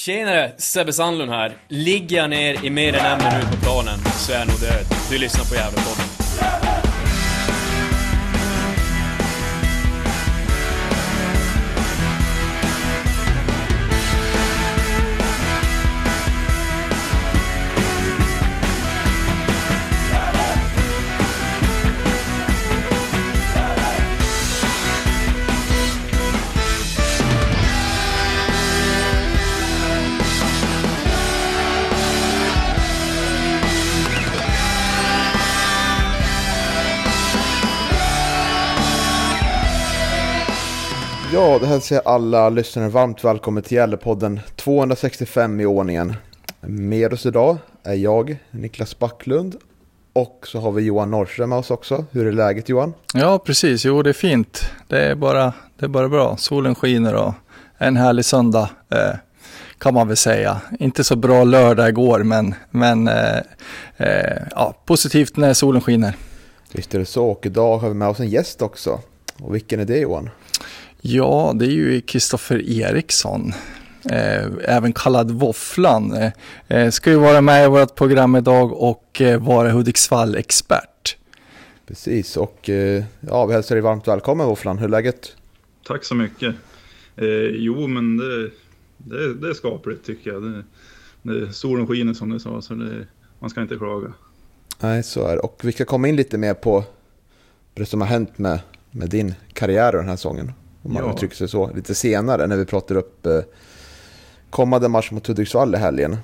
Tjenare, Sebbe Sandlund här. Ligger jag ner i mer än en minut på planen så är jag nog död. Du lyssnar på Gävlepodden. Ja, det hälsar jag alla lyssnare varmt välkommen till Gällepodden 265 i ordningen. Med oss idag är jag, Niklas Backlund, och så har vi Johan Norrström med oss också. Hur är läget Johan? Ja, precis. Jo, det är fint. Det är bara, det är bara bra. Solen skiner och en härlig söndag eh, kan man väl säga. Inte så bra lördag igår, men, men eh, eh, ja, positivt när solen skiner. Visst är det så, och idag har vi med oss en gäst också. Och vilken är det Johan? Ja, det är ju Kristoffer Eriksson, eh, även kallad Våfflan. Eh, eh, ska ju vara med i vårt program idag och eh, vara Hudiksvall-expert. Precis, och eh, ja, vi hälsar dig varmt välkommen Våfflan. Hur är läget? Tack så mycket. Eh, jo, men det, det, det är skapligt tycker jag. Det, det, solen skiner som du sa, så det, man ska inte klaga. Nej, så är det. Och vi ska komma in lite mer på det som har hänt med, med din karriär den här säsongen. Om man Ja. uttrycker sig så. Lite senare när vi pratar upp eh, kommande match mot Hudiksvall i helgen. Eh,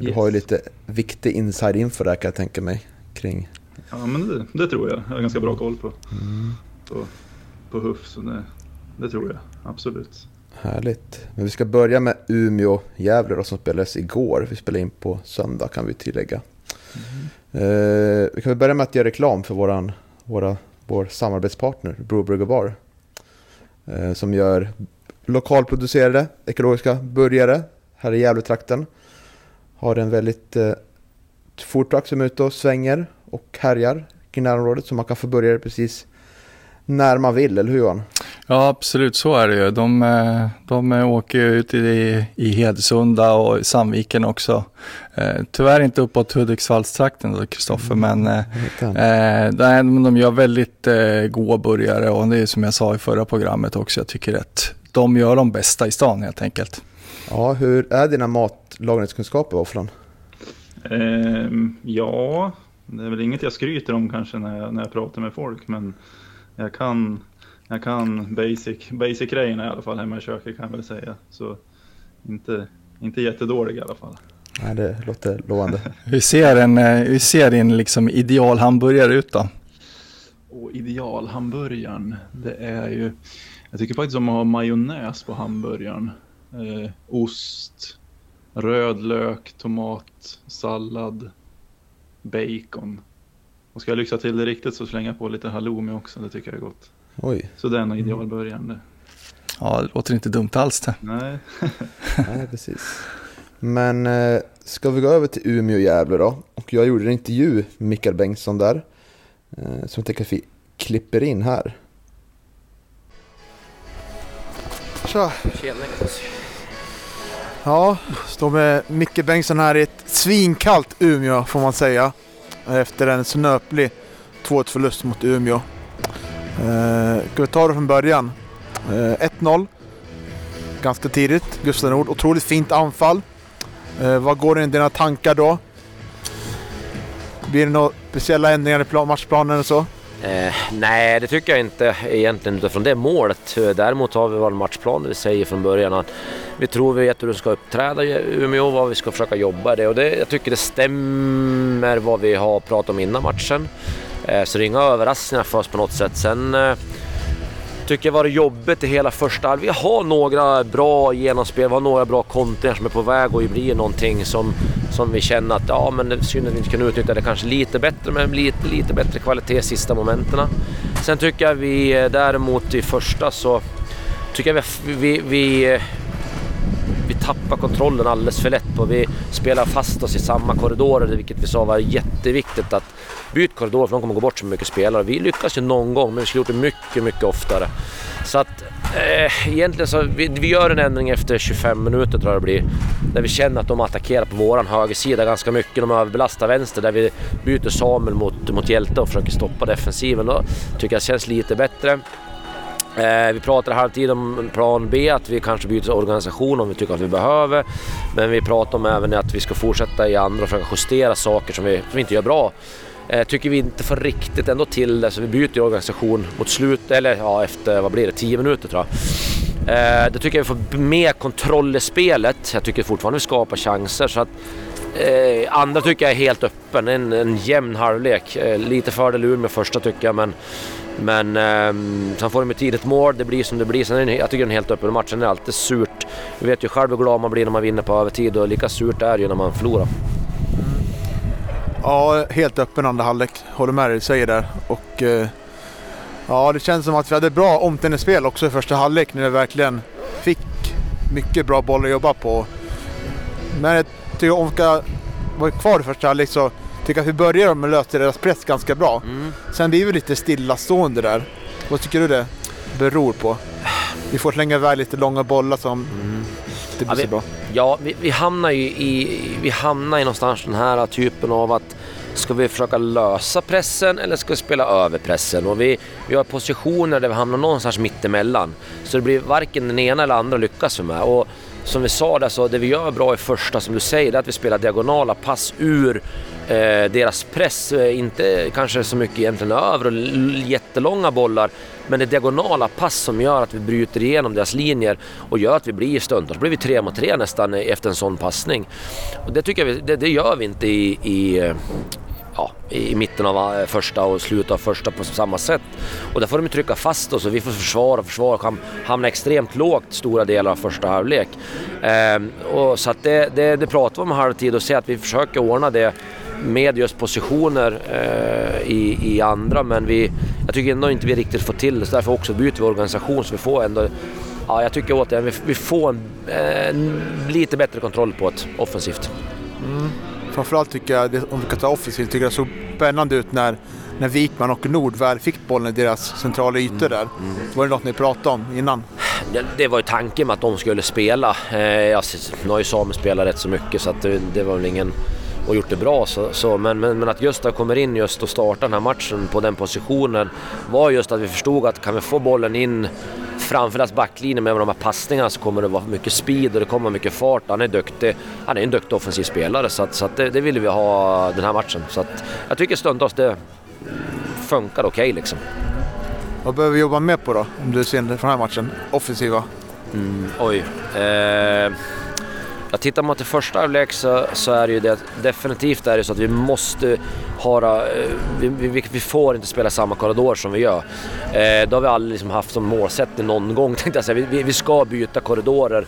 Du Yes. har ju lite viktig inside info där kan jag tänka mig. Kring. Ja, men det, det tror jag. Jag har ganska bra koll på, på, på HUF, så det, det tror jag absolut. Härligt. Men vi ska börja med Umeå-Gävle som spelades igår. Vi spelar in på söndag kan vi tillägga. Eh, vi kan väl börja med att göra reklam för våran, våra, vår samarbetspartner och Bar. Eh, som gör lokalproducerade ekologiska burgare här i Gävletrakten. Har en väldigt eh, foodtruck som är ute och svänger och härjar kring närområdet. Så man kan få burgare precis när man vill, eller hur Johan? Ja, absolut så är det ju. De, eh, de eh, åker ju ut i, i Hedsunda och i Sandviken också. Eh, Tyvärr inte uppåt Hudiksvallstrakten då, Kristoffer, men eh, eh, nej, men de gör väldigt eh, goda burgare och det är som jag sa i förra programmet också, jag tycker att de gör de bästa i stan helt enkelt. Ja, hur är dina matlagningskunskaper Våfflan? Ehm, ja, det är väl inget jag skryter om kanske när jag, när jag pratar med folk, men jag kan, jag kan basic, basic grejerna i alla fall hemma i köket kan jag väl säga. Så inte, inte jättedålig i alla fall. Nej, det låter lovande. Hur ser, en, eh, hur ser din liksom, idealhamburgare ut då? Och idealhamburgaren, det är ju... Jag tycker faktiskt om att ha majonnäs på hamburgaren. Eh, ost, röd lök, tomat, sallad, bacon. Och ska jag lyxa till det riktigt så slänger jag på lite halloumi också, det tycker jag är gott. Oj, Så det är nog idealburgaren det. Ja, det låter inte dumt alls det. Nej, nej precis. Men eh, ska vi gå över till Umeå och Gävle då? Och jag gjorde en intervju med Mikael Bengtsson där. Eh, som jag tänker att vi klipper in här. Tja! Ja, står med Micke Bengtsson här i ett svinkallt Umeå får man säga. Efter en snöplig 2-1 förlust mot Umeå. Eh, ska vi ta det från början? Eh, 1-0. Ganska tidigt. Gustav Nord. Otroligt fint anfall. Eh, vad går in i dina tankar då? Blir det några speciella ändringar i plan- matchplanen eller så? Eh, nej, det tycker jag inte egentligen utifrån det målet. Däremot har vi vår matchplan där vi säger från början att vi tror vi vet hur vi ska uppträda i Umeå, vad vi ska försöka jobba i det. Och det, jag tycker det stämmer vad vi har pratat om innan matchen. Eh, så det är inga överraskningar för oss på något sätt. Sen eh, tycker jag var det jobbigt i hela första halvlek. Vi har några bra genomspel, vi har några bra kontringar som är på väg och bli någonting som, som vi känner att ja men det är synd att vi inte kunde utnyttja det kanske lite bättre men lite, lite bättre kvalitet sista momenten. Sen tycker jag vi eh, däremot i första så tycker jag vi, vi, vi tappar kontrollen alldeles för lätt och vi spelar fast oss i samma korridorer vilket vi sa var jätteviktigt att byta korridor för de kommer gå bort så mycket spelare. Vi lyckas ju någon gång men vi skulle gjort det mycket, mycket oftare. Så att eh, egentligen så vi, vi gör en ändring efter 25 minuter tror jag det blir. Där vi känner att de attackerar på våran högersida ganska mycket. De överbelastar vänster där vi byter Samuel mot, mot Hjälte och försöker stoppa defensiven. Då tycker jag det känns lite bättre. Eh, vi pratar halvtid om plan B, att vi kanske byter organisation om vi tycker att vi behöver. Men vi pratar om även att vi ska fortsätta i andra och försöka justera saker som vi, som vi inte gör bra. Eh, tycker vi inte får riktigt ändå till det, så vi byter organisation mot slut, eller ja, efter, vad blir det, 10 minuter tror jag. Eh, det tycker jag vi får mer kontroll i spelet. Jag tycker fortfarande vi skapar chanser. Så att, eh, andra tycker jag är helt öppen, en, en jämn halvlek. Eh, lite fördel ur med första tycker jag, men men eh, sen får de ett tidigt mål, det blir som det blir. Sen är det, jag tycker det är en helt öppen match, Sen är alltid surt. Du vet ju själv hur glad man blir när man vinner på övertid och lika surt är det ju när man förlorar. Ja, helt öppen andra halvlek. Håller med dig, säger där. Och eh, ja, det känns som att vi hade bra omställningsspel också i första halvlek när vi verkligen fick mycket bra bollar att jobba på. Men jag tycker om vi ska vara kvar i första halvlek så tycker att vi börjar med att lösa deras press ganska bra. Mm. Sen blir vi lite stillastående där. Vad tycker du det beror på? Vi får slänga iväg lite långa bollar som inte blir Ja, vi- så bra. Ja, vi, vi hamnar ju i, vi hamnar i någonstans den här typen av att ska vi försöka lösa pressen eller ska vi spela över pressen? Och vi, vi har positioner där vi hamnar någonstans mittemellan. Så det blir varken den ena eller andra lyckas vi med. Och som vi sa där så det vi gör bra i första som du säger det är att vi spelar diagonala pass ur eh, deras press. Eh, inte kanske så mycket egentligen över och jättelånga bollar men det är diagonala pass som gör att vi bryter igenom deras linjer och gör att vi blir stundtals blir vi tre mot tre nästan efter en sån passning. Och det tycker jag vi, det, det gör vi inte i, i eh, ja, i mitten av eh, första och slutet av första på samma sätt. Och där får de trycka fast oss och vi får försvara och försvara och hamna extremt lågt stora delar av första halvlek. Ehm, och så att det, det, det pratar vi om halvtid och ser att vi försöker ordna det med just positioner eh, i, i andra men vi, jag tycker ändå inte vi riktigt får till det så därför också byter vi organisation så vi får ändå Ja, jag tycker återigen vi, vi får en, eh, en lite bättre kontroll på det offensivt. Mm. Framförallt tycker jag, om vi kan ta offensivt, tycker jag det såg spännande ut när, när Wikman och Nord väl fick bollen i deras centrala ytor där. Var det något ni pratade om innan? Det, var ju tanken med att de skulle spela. Eh, jag, nu har ju Samuel spelat rätt så mycket så att det, det var väl ingen och gjort det bra. Så, så, men, men, men att Gösta kommer in just och startar den här matchen på den positionen var just att vi förstod att kan vi få bollen in framför deras backlinje med de här passningarna så kommer det vara mycket speed och det kommer mycket fart. Han är duktig. Han är en duktig offensiv spelare så, att, så att det, det ville vi ha den här matchen. Så att jag tycker stundtals det funkar okej liksom. Vad behöver vi jobba mer på då? Om du ser från den här matchen? Offensiva? Oj. Eh, Ja, tittar man till första halvlek så, så är det ju det, definitivt är det så att vi måste ha, eh, vi, vi, vi får inte spela samma korridor som vi gör. Eh, det har vi aldrig liksom haft som målsättning någon gång tänkte jag säga. Vi, vi, vi ska byta korridorer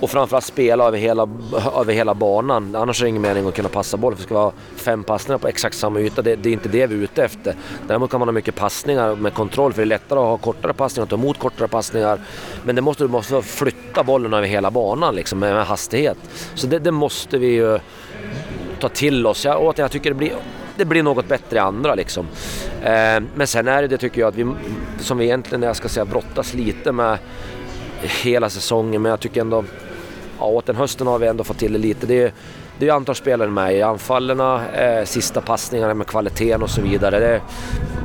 och framförallt spela över hela, över hela banan. Annars är det ingen mening att kunna passa boll för det ska vara fem passningar på exakt samma yta. Det, det är inte det vi är ute efter. Däremot kan man ha mycket passningar med kontroll för det är lättare att ha kortare passningar och ta emot kortare passningar. Men det måste, du måste flytta bollen över hela banan liksom, med, med hastighet. Så det, det måste vi ju ta till oss. Jag, återigen, jag tycker det blir, det blir något bättre i andra liksom. Eh, men sen är det det tycker jag att vi, som vi egentligen, jag ska säga, brottas lite med hela säsongen. Men jag tycker ändå, ja åt den hösten har vi ändå fått till det lite. Det är, det är antal spelare med i anfallerna, eh, sista passningarna med kvaliteten och så vidare. Det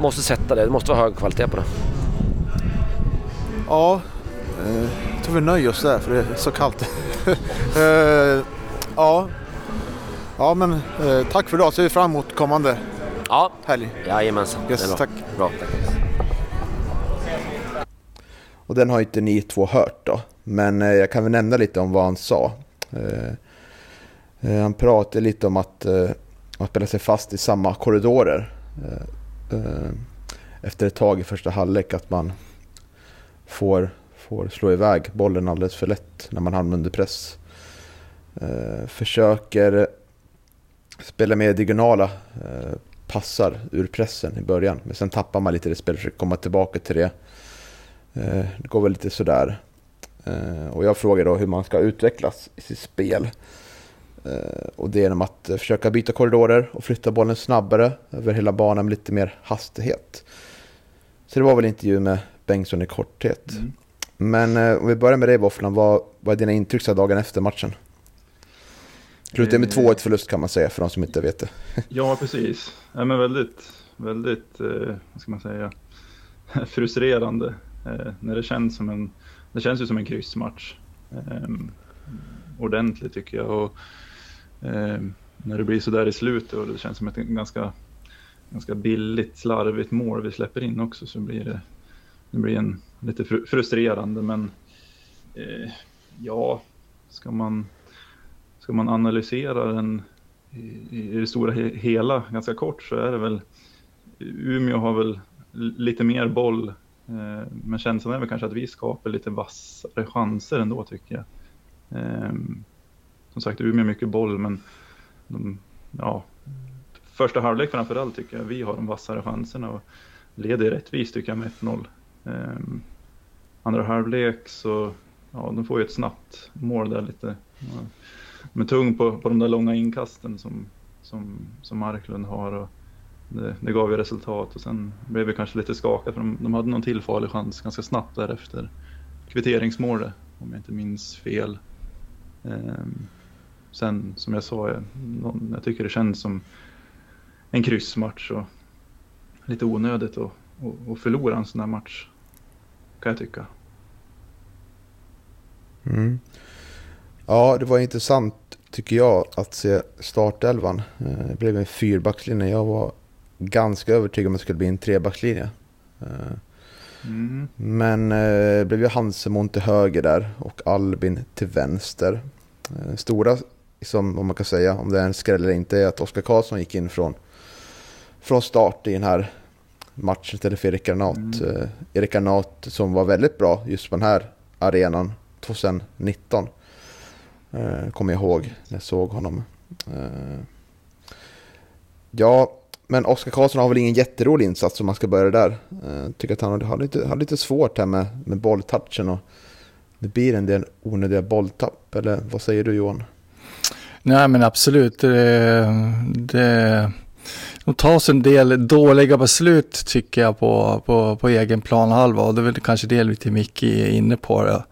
måste sätta det, det måste vara hög kvalitet på det. Ja, eh, jag tror vi nöjer oss där för det är så kallt. eh, ja. ja, men eh, tack för idag. Ser vi fram emot kommande Ja, helg. jajamensan. Yes, Det är bra. tack. Bra, tack. Och den har inte ni två hört då. Men eh, jag kan väl nämna lite om vad han sa. Eh, eh, han pratade lite om att eh, man sig fast i samma korridorer. Eh, eh, efter ett tag i första halvlek att man får, får slå iväg bollen alldeles för lätt när man hamnar under press. Eh, försöker spela mer diagonala eh, passar ur pressen i början. Men sen tappar man lite det spelet, försöker komma tillbaka till det. Eh, det går väl lite sådär. Eh, och jag frågar då hur man ska utvecklas i sitt spel. Eh, och det är genom att försöka byta korridorer och flytta bollen snabbare över hela banan med lite mer hastighet. Så det var väl intervju med Bengtsson i korthet. Mm. Men eh, om vi börjar med dig Våfflan, vad, vad är dina intryck dagen efter matchen? Slutade med 2-1 förlust kan man säga för de som inte vet det. ja, precis. Ja, men väldigt, väldigt, eh, vad ska man säga, frustrerande. Eh, när det känns som en, det känns ju som en kryssmatch. Um, ordentligt tycker jag. Och, um, när det blir så där i slutet och det känns som ett ganska, ganska billigt, slarvigt mål vi släpper in också så blir det, det blir en, lite frustrerande men eh, ja, ska man, ska man analysera den i, i det stora hela ganska kort så är det väl Umeå har väl lite mer boll Eh, men känslan är väl kanske att vi skapar lite vassare chanser ändå tycker jag. Ehm, som sagt, Umeå mycket boll, men de, ja, första halvlek framförallt tycker jag vi har de vassare chanserna och leder rättvist tycker jag med 1-0. Ehm, andra halvlek så, ja, de får ju ett snabbt mål där lite med tung på, på de där långa inkasten som, som, som Marklund har. Och det, det gav ju resultat och sen blev vi kanske lite skakade för de, de hade någon till farlig chans ganska snabbt därefter. Kvitteringsmålet, om jag inte minns fel. Ehm, sen som jag sa, jag, jag tycker det känns som en kryssmatch och lite onödigt att, att förlora en sån här match. Kan jag tycka. Mm. Ja, det var intressant tycker jag att se startelvan. Eh, det blev en fyrbackslinje. Jag var ganska övertygad om att det skulle bli en trebackslinje. Mm. Men eh, det blev ju Hansemon till höger där och Albin till vänster. Eh, stora, liksom, om man kan säga, om det är en skräll eller inte, är att Oskar Karlsson gick in från, från start i den här matchen istället för Erik Granat. Mm. Eh, Erik Granat som var väldigt bra just på den här arenan 2019. Eh, kommer jag ihåg när jag såg honom. Eh, ja, men Oskar Karlsson har väl ingen jätterolig insats om man ska börja där. Jag tycker att han har lite, har lite svårt här med, med bolltouchen och det blir en del onödiga bolltapp. Eller vad säger du Johan? Nej men absolut. Det, det, de tas en del dåliga beslut tycker jag på, på, på egen planhalva och det är väl kanske det lite Micke är inne på. Det.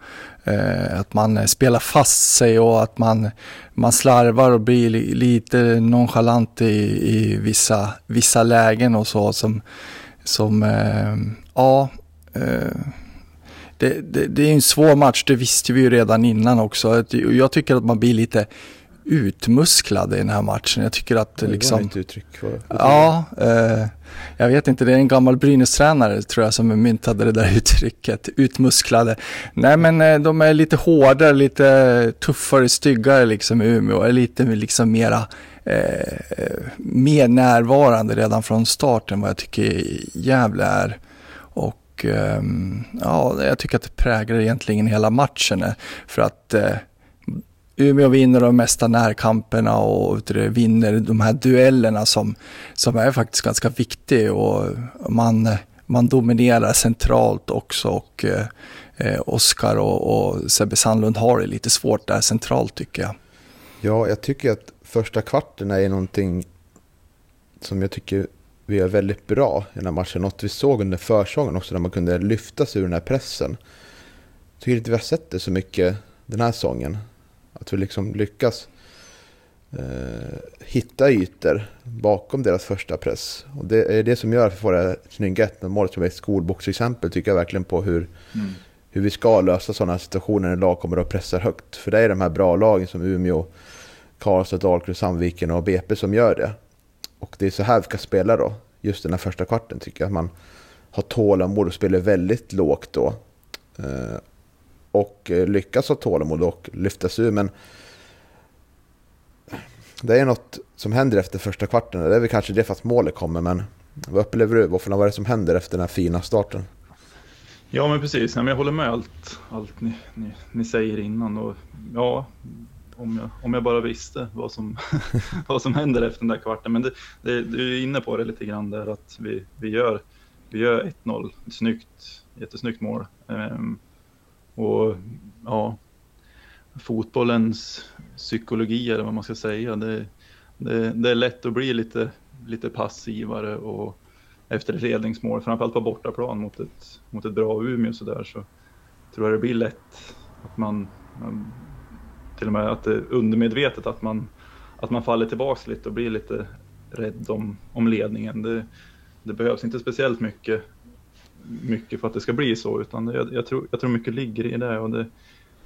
Eh, att man spelar fast sig och att man, man slarvar och blir lite nonchalant i, i vissa, vissa lägen och så som, som eh, ja, eh, det, det, det, är en svår match, det visste vi ju redan innan också. Jag tycker att man blir lite utmusklad i den här matchen. Jag tycker att det liksom... Var ett uttryck Ja, eh, jag vet inte, det är en gammal Brynäs-tränare tror jag som myntade det där uttrycket, utmusklade. Nej men eh, de är lite hårdare, lite tuffare, styggare liksom i Umeå, är lite liksom mera eh, mer närvarande redan från starten vad jag tycker Gävle är. Och eh, ja, jag tycker att det präglar egentligen hela matchen. Eh, för att eh, Umeå vinner de mesta närkamperna och vinner de här duellerna som, som är faktiskt ganska viktiga och man, man dominerar centralt också och eh, Oskar och, och Sebbe Sandlund har det lite svårt där centralt tycker jag. Ja, jag tycker att första kvarten är någonting som jag tycker vi gör väldigt bra i den här matchen. Något vi såg under försången också när man kunde lyfta sig ur den här pressen. Jag tycker inte vi har sett det så mycket den här säsongen. Att vi liksom lyckas eh, hitta ytor bakom deras första press. Och det är det som gör att vi får det här snygga 1 målet som är ett skolboksexempel tycker jag verkligen på hur, mm. hur vi ska lösa sådana situationer när lag kommer och pressar högt. För det är de här bra lagen som Umeå, Karlstad, Dalkurd, Sandviken och BP som gör det. Och det är så här vi ska spela då. Just den här första kvarten tycker jag. Att man har tålamod och spelar väldigt lågt då. Eh, och eh, lyckas ha tålamod och lyftas ur. Men det är något som händer efter första kvarten. Det är väl kanske det för att målet kommer. Men vad upplever du? Vad är det som händer efter den här fina starten? Ja men precis, jag håller med allt, allt ni, ni, ni säger innan. Och, ja, om jag, om jag bara visste vad som, vad som händer efter den där kvarten. Men det, det, du är inne på det lite grann där att vi, vi gör, vi gör 1-0, snyggt, jättesnyggt mål. Um, och ja, fotbollens psykologi eller vad man ska säga. Det, det, det, är lätt att bli lite, lite passivare och efter ett ledningsmål, framförallt på bortaplan mot ett, mot ett bra Umeå så där så tror jag det blir lätt att man, till och med att det är undermedvetet att man, att man faller tillbaks lite och blir lite rädd om, om ledningen. Det, det behövs inte speciellt mycket, mycket för att det ska bli så, utan det, jag, jag, tror, jag tror mycket ligger i det och det,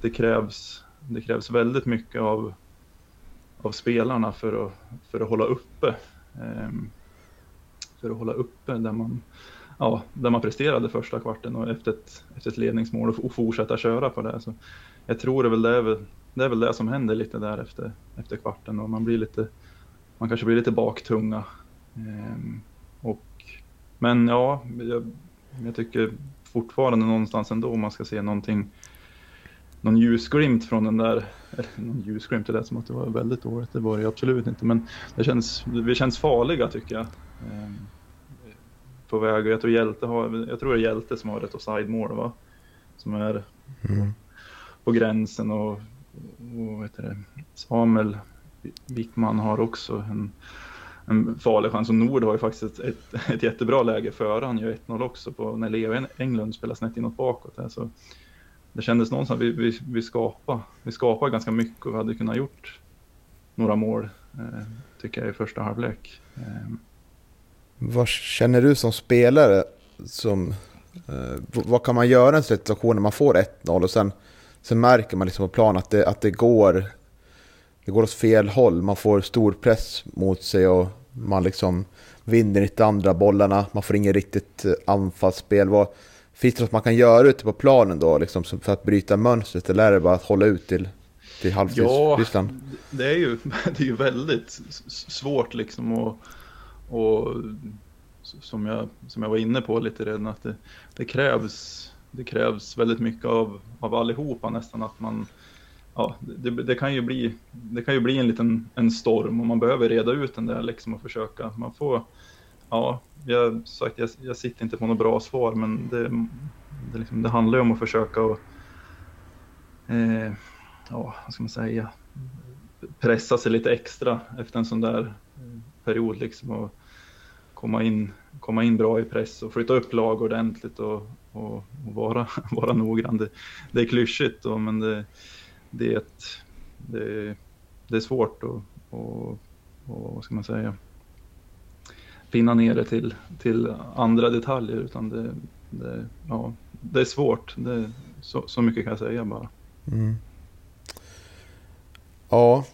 det, krävs, det krävs väldigt mycket av, av spelarna för att, för att hålla uppe. Um, för att hålla uppe där man, ja, där man presterade första kvarten och efter ett, efter ett ledningsmål och, och fortsätta köra på det. Så jag tror det, väl det, är väl, det är väl det som händer lite där efter, efter kvarten och man blir lite, man kanske blir lite baktunga. Um, och, men ja, jag, jag tycker fortfarande någonstans ändå om man ska se någonting någon ljusglimt från den där, eller någon ljusglimt, det lät som att det var väldigt dåligt, det var det absolut inte, men det känns, vi känns farliga tycker jag. Ehm, på väg, och jag tror Hjälte har, jag tror det är Hjälte som har ett offside-mål va? Som är mm. på gränsen och, och Samuel Wickman har också en, en farlig chans. Och Nord har ju faktiskt ett, ett, ett jättebra läge före. Han gör 1-0 också på när Leo Englund spelar snett inåt bakåt. Här. Så det kändes någonstans, vi, vi, vi skapade, vi skapade ganska mycket och vi hade kunnat gjort några mål, eh, tycker jag, i första halvlek. Eh. Vad känner du som spelare? Som, eh, vad kan man göra i en situation när man får 1-0 och sen, sen märker man liksom på plan att det, att det går det går åt fel håll. Man får stor press mot sig och man liksom vinner inte andra bollarna. Man får inget riktigt eh, anfallsspel. Vad, Finns det något man kan göra ute på planen då liksom, för att bryta mönstret eller är det bara att hålla ut till, till halvtidsryssland? Ja, det är, ju, det är ju väldigt svårt liksom och, och som, jag, som jag var inne på lite redan att det, det, krävs, det krävs väldigt mycket av, av allihopa nästan att man Ja, det, det, kan ju bli, det kan ju bli en liten en storm och man behöver reda ut den där liksom och försöka. Man får, ja, jag, sagt, jag, jag sitter inte på något bra svar, men det, det, liksom, det handlar ju om att försöka och, eh, ja, vad ska man säga, pressa sig lite extra efter en sån där eh, period liksom och komma in, komma in bra i press och flytta upp lag ordentligt och, och, och vara, vara noggrann. Det, det är klyschigt då, men det, det, är ett, det, det är svårt och, och, och vad ska man säga, pinna ner det till, till andra detaljer utan det, det, ja, det är svårt. Det, så, så mycket kan jag säga bara. Mm. Ja,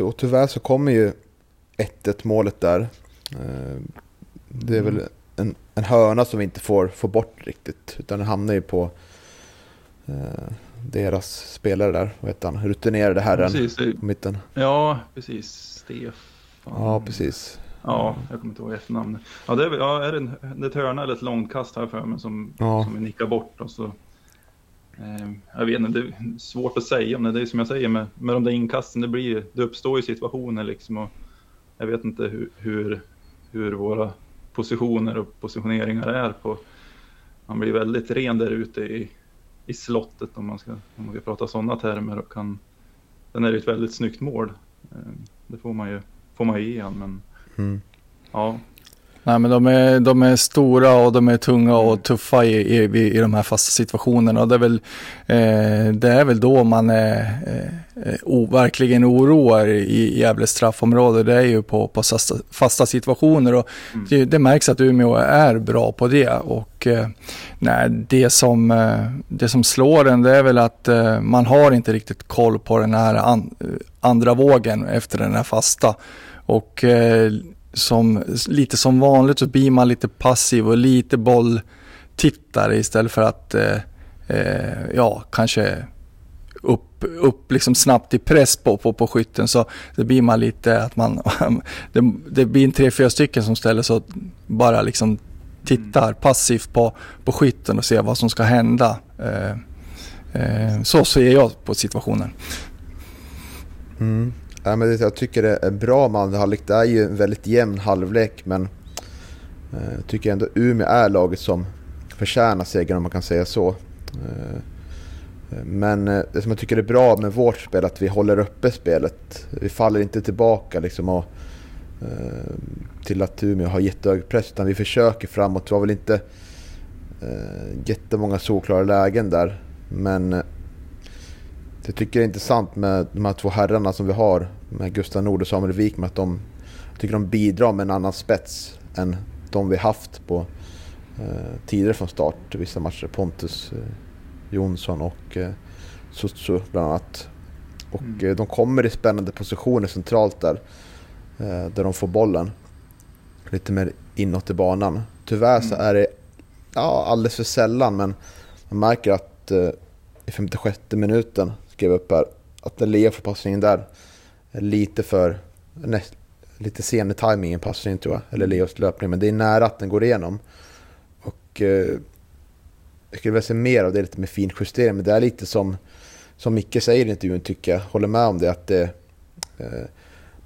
och tyvärr så kommer ju 1-1 målet där. Eh, det är väl mm. en, en hörna som vi inte får, får bort riktigt. Utan den hamnar ju på eh, deras spelare där. Vad heter han? Rutinerade herren precis, på mitten. Ja, precis. Stefan. Ja, precis. Ja, jag kommer inte ihåg efternamnet. Ja, det är, ja, är det, en, det är ett hörna eller ett långt kast här för mig som, ja. som vi nickar bort. Och så, eh, jag vet inte, det är svårt att säga om det. Det är som jag säger med, med de där inkasten, det, blir, det uppstår ju situationer liksom. Och jag vet inte hur, hur, hur våra positioner och positioneringar är på. Man blir väldigt ren där ute i, i slottet om man ska, om man ska prata sådana termer. Och kan, sen är det ett väldigt snyggt mål. Eh, det får man ju, får man ge igen, men Mm. Ja. Nej, men de är, de är stora och de är tunga och mm. tuffa i, i, i de här fasta situationerna. Och det, är väl, eh, det är väl då man är, eh, o, verkligen oroar i Gävles straffområde. Det är ju på, på fasta, fasta situationer. Och mm. det, det, märks att Umeå är bra på det. Och, eh, nej, det, som, eh, det som slår en det är väl att eh, man har inte riktigt koll på den här an, andra vågen efter den här fasta. Och eh, som, lite som vanligt så blir man lite passiv och lite bolltittare istället för att eh, eh, ja, kanske upp, upp liksom snabbt i press på, på, på skytten så det blir man lite att man, det, det blir en tre, fyra stycken som ställer sig och bara liksom tittar passivt på, på skytten och ser vad som ska hända. Eh, eh, så ser jag på situationen. Mm. Ja, men jag tycker det är bra med andra halvlek. Det är ju en väldigt jämn halvlek men eh, jag tycker ändå Umeå är laget som förtjänar segern om man kan säga så. Eh, eh, men det som jag tycker är bra med vårt spel är att vi håller uppe spelet. Vi faller inte tillbaka liksom och, till att Umeå har jättehög press utan vi försöker framåt. Det var väl inte jättemånga solklara lägen där. Men jag tycker det är intressant med de här två herrarna som vi har med Gustav Nord och Samuel Wikman att de jag tycker de bidrar med en annan spets än de vi haft på eh, tidigare från start. Vissa matcher. Pontus eh, Jonsson och eh, Sutsu bland annat. Och Mm. eh, de kommer i spännande positioner centralt där. Eh, där de får bollen. Lite mer inåt i banan. Tyvärr så Mm. är det ja, alldeles för sällan men man märker att eh, i 56 minuten, skrev upp här, att Leo får passningen där är lite för näst, lite sen i tajmingen passningen tror jag, eller Leos löpning, men det är nära att den går igenom. Och eh, jag skulle vilja se mer av det lite med finjustering, men det är lite som, som Micke säger i intervjun tycker jag, håller med om det, att det, eh,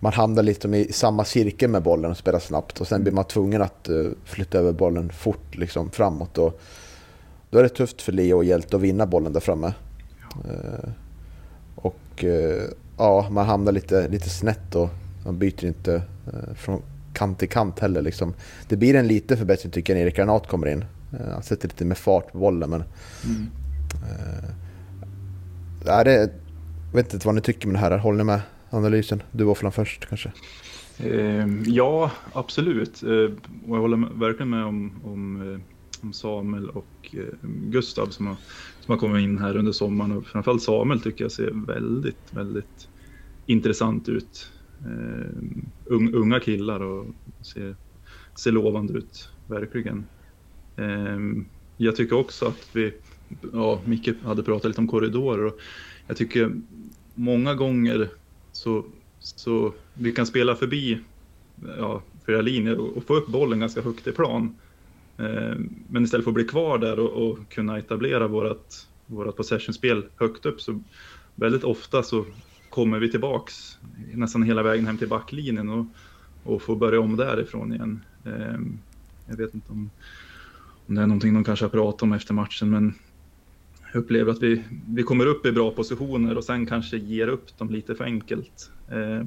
man hamnar lite i samma cirkel med bollen och spelar snabbt och sen blir man tvungen att eh, flytta över bollen fort liksom framåt. Och, då är det tufft för Leo och Hjälte att vinna bollen där framme. Eh, och eh, ja, man hamnar lite, lite snett och man byter inte eh, från kant till kant heller. Liksom. Det blir en liten förbättring tycker jag när Erik Granat kommer in. Eh, han sätter lite mer fart på bollen men Mm. är det, jag vet inte vad ni tycker med det här. Håller ni med analysen? Du Våfflan först kanske? Eh, ja, absolut. Eh, och jag håller verkligen med om, om, om Samuel och eh, Gustav som har, som har kommit in här under sommaren. Och framförallt Samuel tycker jag ser väldigt, väldigt intressant ut. Uh, unga killar och ser, ser lovande ut, verkligen. Uh, jag tycker också att vi, ja, Micke hade pratat lite om korridorer och jag tycker många gånger så, så vi kan spela förbi ja, flera linjer och, och få upp bollen ganska högt i plan. Eh, men istället för att bli kvar där och, och kunna etablera vårat, vårat possessionspel högt upp så väldigt ofta så kommer vi tillbaks nästan hela vägen hem till backlinjen och, och får börja om därifrån igen. Eh, jag vet inte om, om det är någonting de kanske har pratat om efter matchen men jag upplever att vi, vi kommer upp i bra positioner och sen kanske ger upp dem lite för enkelt. Eh,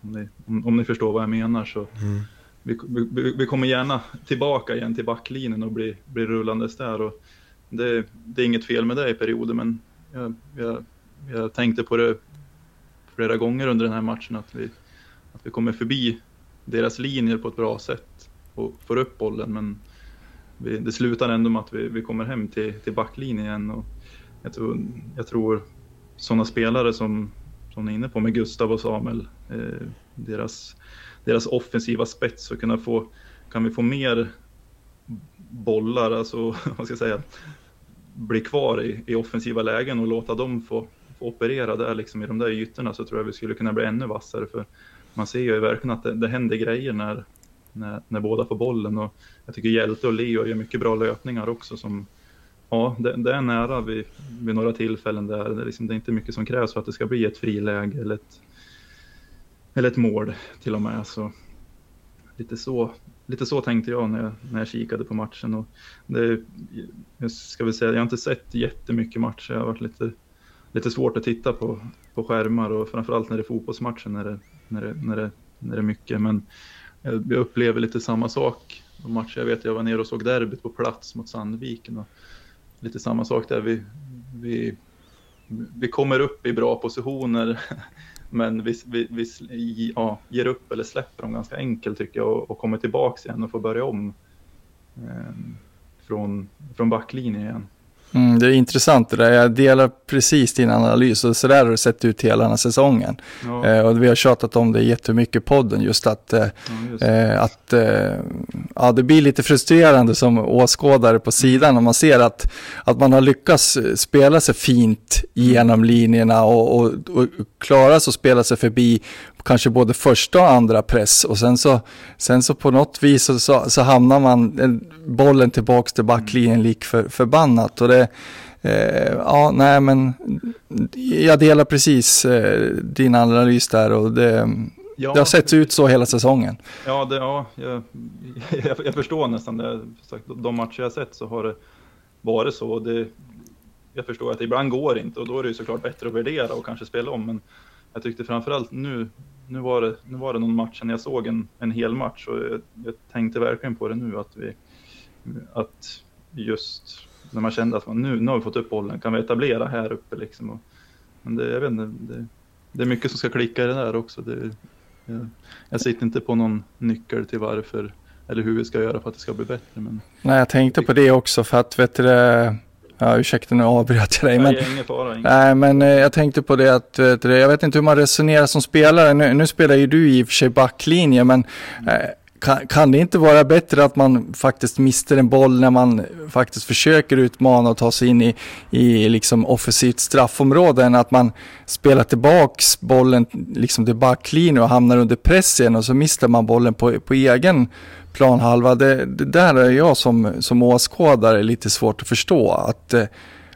om, ni, om, om ni förstår vad jag menar så mm vi, vi, vi kommer gärna tillbaka igen till backlinjen och blir, bli rullandes där. Och det, det är inget fel med det i perioder men jag, jag, jag tänkte på det flera gånger under den här matchen att vi, att vi kommer förbi deras linjer på ett bra sätt och får upp bollen men vi, det slutar ändå med att vi, vi kommer hem till, till backlinjen igen. Och jag tror, jag tror sådana spelare som, som ni är inne på med Gustav och Samuel, eh, deras, deras offensiva spets och kunna få, kan vi få mer bollar, alltså vad ska jag säga, bli kvar i, i offensiva lägen och låta dem få, få operera där liksom i de där ytorna så tror jag vi skulle kunna bli ännu vassare för man ser ju verkligen att det, det händer grejer när, när, när båda får bollen. Och jag tycker Hjälte och Leo gör mycket bra löpningar också som Ja, det, det är nära vid, vid några tillfällen där. Det, liksom, det är inte mycket som krävs för att det ska bli ett friläge eller ett, eller ett mål till och med. Så lite så, lite så tänkte jag när jag, när jag kikade på matchen. Och det, jag ska väl säga, jag har inte sett jättemycket matcher. Jag har varit lite, lite svårt att titta på, på skärmar och framförallt när det är fotbollsmatcher när det, när det, när det, när det är mycket. Men jag, jag upplever lite samma sak. De matcher jag vet, jag var nere och såg derbyt på plats mot Sandviken. Och lite samma sak där. Vi, vi, vi kommer upp i bra positioner men vi, vi, vi ja, ger upp eller släpper dem ganska enkelt tycker jag och, och kommer tillbaks igen och får börja om eh, från, från backlinjen igen. Mm, det är intressant det där. Jag delar precis din analys och så där har det sett ut hela den här säsongen. Ja, Eh, och vi har tjatat om det jättemycket i podden, just att, eh, ja, just. eh, att eh, ja, det blir lite frustrerande som åskådare på sidan om man ser att, att man har lyckats spela sig fint genom linjerna och, och, och klara sig att spela sig förbi kanske både första och andra press och sen så, sen så på något vis så, så, så hamnar man eh, bollen tillbaks till backlinjen lik för, förbannat och det Eh, ja, nej men jag delar precis eh, din analys där och det, ja, det har sett ut så hela säsongen. Ja, det, ja jag, jag, jag förstår nästan det. Sagt, De matcher jag sett så har det varit så. Det, jag förstår att ibland går det inte och då är det ju såklart bättre att värdera och kanske spela om. Men jag tyckte framförallt nu, nu var det, nu var det någon match sen jag såg en, en hel match och jag, jag tänkte verkligen på det nu att vi, att just när man kände att man, nu, nu har vi fått upp bollen, kan vi etablera här uppe liksom. Och, men det, jag vet inte, det, det är mycket som ska klicka i det där också. Det, jag, jag sitter inte på någon nyckel till varför eller hur vi ska göra för att det ska bli bättre. Men... Nej, jag tänkte på det också för att vet du det, Ja, ursäkta nu avbröt jag dig. Men, ingen fara, ingen. Nej, men eh, jag tänkte på det att, vet du, jag vet inte hur man resonerar som spelare. Nu, nu spelar ju du i och för sig backlinje, men eh, kan, kan, det inte vara bättre att man faktiskt mister en boll när man faktiskt försöker utmana och ta sig in i, i liksom offensivt straffområde än att man spelar tillbaks bollen liksom till backlinjen och hamnar under press igen och så mister man bollen på, på egen planhalva. Det, det där är jag som, som åskådare lite svårt att förstå. Att, eh,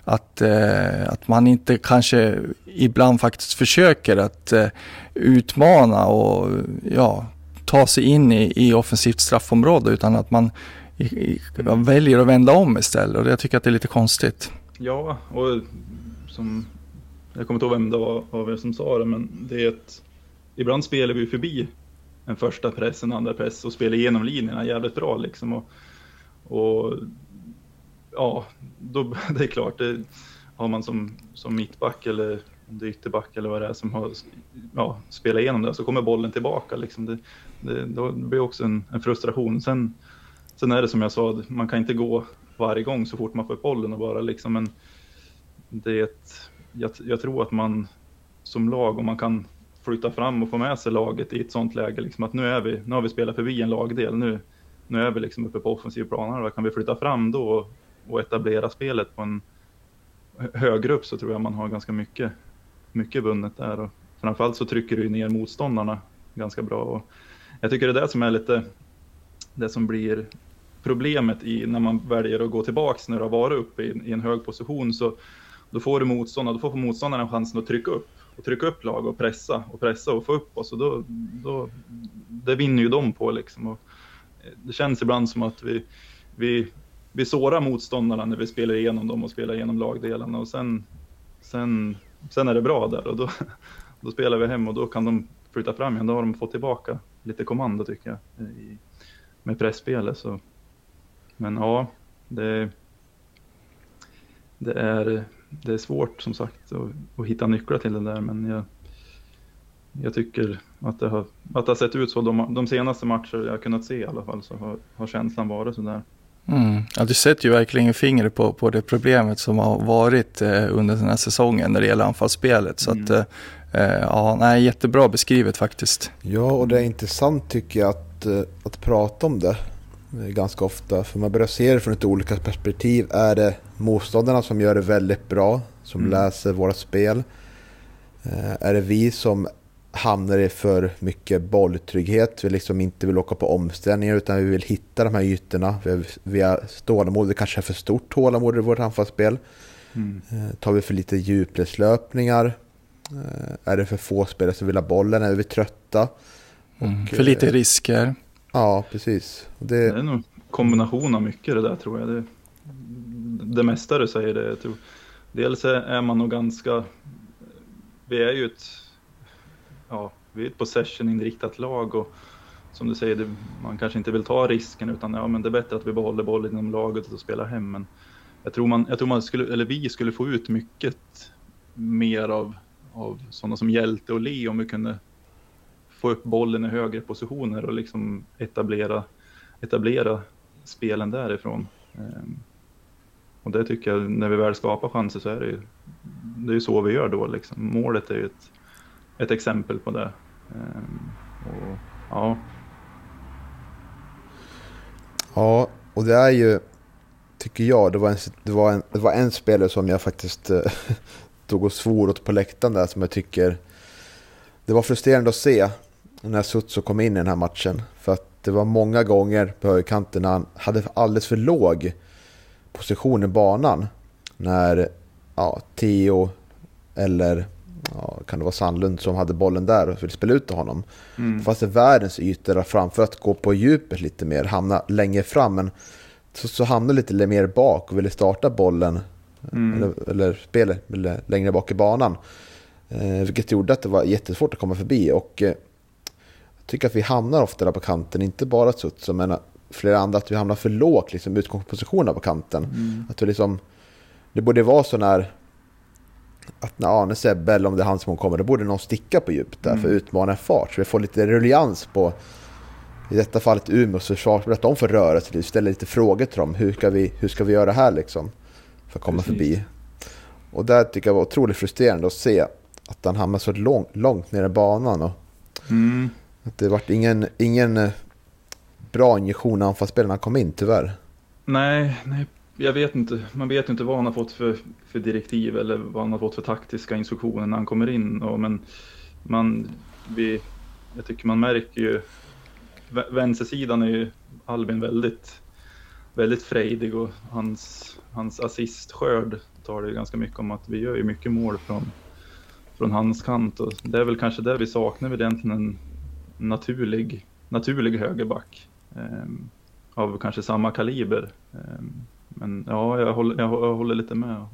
att, eh, att man inte kanske ibland faktiskt försöker att eh, utmana och ja, ta sig in i, i offensivt straffområde utan att man i, i, väljer att vända om istället. Och jag tycker att det är lite konstigt. Ja, och som, jag kommer inte ihåg vem det var av er som sa det, men det är ett, ibland spelar vi förbi en första press, en andra press och spelar igenom linjerna jävligt bra liksom. Och, och ja, då, det är klart, det har man som, som mittback eller om det är ytterback eller vad det är som har ja, spelat igenom det så kommer bollen tillbaka. Liksom. Det, det, då blir också en, en, frustration. Sen, sen är det som jag sa, man kan inte gå varje gång så fort man får bollen och bara liksom, men det är ett, jag, jag tror att man som lag, om man kan flytta fram och få med sig laget i ett sånt läge, liksom att nu, är vi, nu har vi spelat förbi en lagdel, nu, nu är vi liksom uppe på offensiv plan, kan vi flytta fram då och, och etablera spelet på en högre upp så tror jag man har ganska mycket, mycket vunnet där. Och framförallt så trycker du ner motståndarna ganska bra. Och jag tycker det är det som är lite det som blir problemet i när man väljer att gå tillbaks när du har varit uppe i, i en hög position. Så då får du motståndare, då får motståndaren chansen att trycka upp och trycka upp lag och pressa och pressa och få upp oss. Och då, då, det vinner ju de på liksom. Och det känns ibland som att vi, vi, vi sårar motståndarna när vi spelar igenom dem och spelar igenom lagdelarna och sen, sen, sen är det bra där och då, då spelar vi hem och då kan de flytta fram igen. Då har de fått tillbaka lite kommando tycker jag i, med pressspelet. Så. Men ja, det, det, är, det är svårt som sagt att, att hitta nycklar till det där men jag, jag tycker att det, har, att det har sett ut så de, de senaste matcher jag kunnat se i alla fall så har, har känslan varit sådär. Mm. Ja, du sätter ju verkligen fingret på, på det problemet som har varit eh, under den här säsongen när det gäller anfallsspelet. Så mm. att, eh, ja, nej, jättebra beskrivet faktiskt. Ja, och det är intressant tycker jag att, eh, att prata om det eh, ganska ofta. För man börjar se det från ett olika perspektiv. Är det motståndarna som gör det väldigt bra, som mm. läser våra spel? Eh, är det vi som hamnar i för mycket bolltrygghet. Vi liksom inte vill åka på omställningar utan vi vill hitta de här ytorna. Vi, vi har tålamod, det kanske är för stort tålamod i vårt anfallsspel. Mm. Eh, tar vi för lite djupledslöpningar? Eh, är det för få spelare som vill ha bollen? Är vi trötta? Mm. Och, för lite eh, risker? Ja, precis. Det... det är nog kombination av mycket det där tror jag. Det, det mesta du säger det. Jag tror. Dels är man nog ganska... Vi är ju ett ja, vi är ett possession-inriktat lag och som du säger, det, man kanske inte vill ta risken utan ja, men det är bättre att vi behåller bollen inom laget och spelar hem. Men jag tror, man, jag tror man skulle, eller vi skulle få ut mycket mer av, av sådana som Hjälte och Lee om vi kunde få upp bollen i högre positioner och liksom etablera, etablera spelen därifrån. Ehm, och det tycker jag, när vi väl skapar chanser så är det ju, det är ju så vi gör då liksom. Målet är ju ett ett exempel på det. Ehm, och, ja. ja, och det är ju, tycker jag, det var en, det var en, det var en spelare som jag faktiskt eh, tog och svor åt på läktaren där som jag tycker det var frustrerande att se när Sutso kom in i den här matchen. För att det var många gånger på högerkanten han hade alldeles för låg position i banan. När ja, Theo eller ja, kan det vara Sandlund som hade bollen där och ville spela ut till honom. Mm. Fast det är världens ytor framför att gå på djupet lite mer, hamna längre fram. Men så, så hamnade lite mer bak och ville starta bollen mm. eller, eller spelet eller längre bak i banan. Eh, vilket gjorde att det var jättesvårt att komma förbi. Och eh, jag tycker att vi hamnar ofta där på kanten, inte bara Sutsu, men flera andra, att vi hamnar för lågt liksom, utgångspositioner på kanten. Mm. Att vi liksom, det borde vara så när att när Arne Sebbe, eller om det är han som kommer, då borde någon sticka på djupt där mm. för att utmana fart. Så vi får lite ruljans på, i detta fallet Umeås försvarsspel, att de får röra sig, ställa lite frågor till dem. Hur ska vi, hur ska vi göra här liksom? För att komma Precis. förbi. Och där tycker jag var otroligt frustrerande att se att han hamnade så långt, långt ner i banan. Och mm. att det vart ingen, ingen eh, bra injektion när anfallsspelarna kom in, tyvärr. Nej, nej, jag vet inte. Man vet inte vad han har fått för, för direktiv eller vad han har fått för taktiska instruktioner när han kommer in. Och, men man, vi, jag tycker man märker ju, vänstersidan är ju Albin väldigt, väldigt frejdig och hans, hans assistskörd tar det ganska mycket om att vi gör ju mycket mål från, från hans kant och det är väl kanske det vi saknar väl egentligen en naturlig, naturlig högerback eh, av kanske samma kaliber. Eh, men ja, jag håller, jag håller lite med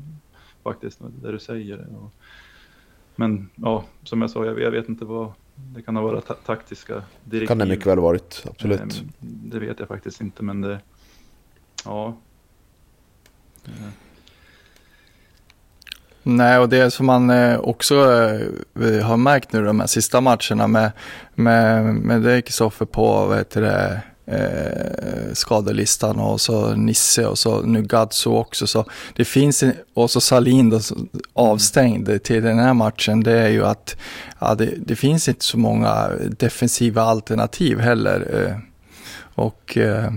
faktiskt, det du säger. Men ja, som jag sa, jag, jag vet inte vad, det kan ha varit ta taktiska direktiv. Kan det mycket väl varit, absolut. Ehm, det vet jag faktiskt inte, men det, ja. Mm. Nej, och det som man eh, också eh, har märkt nu de här sista matcherna med, med, med det Kristoffer på, vad heter det, eh, skadelistan och så Nisse och så nu Gadzo också. Så det finns, och så Salin då, avstängd till den här matchen. Det är ju att ja, det, det finns inte så många defensiva alternativ heller. Eh, och eh,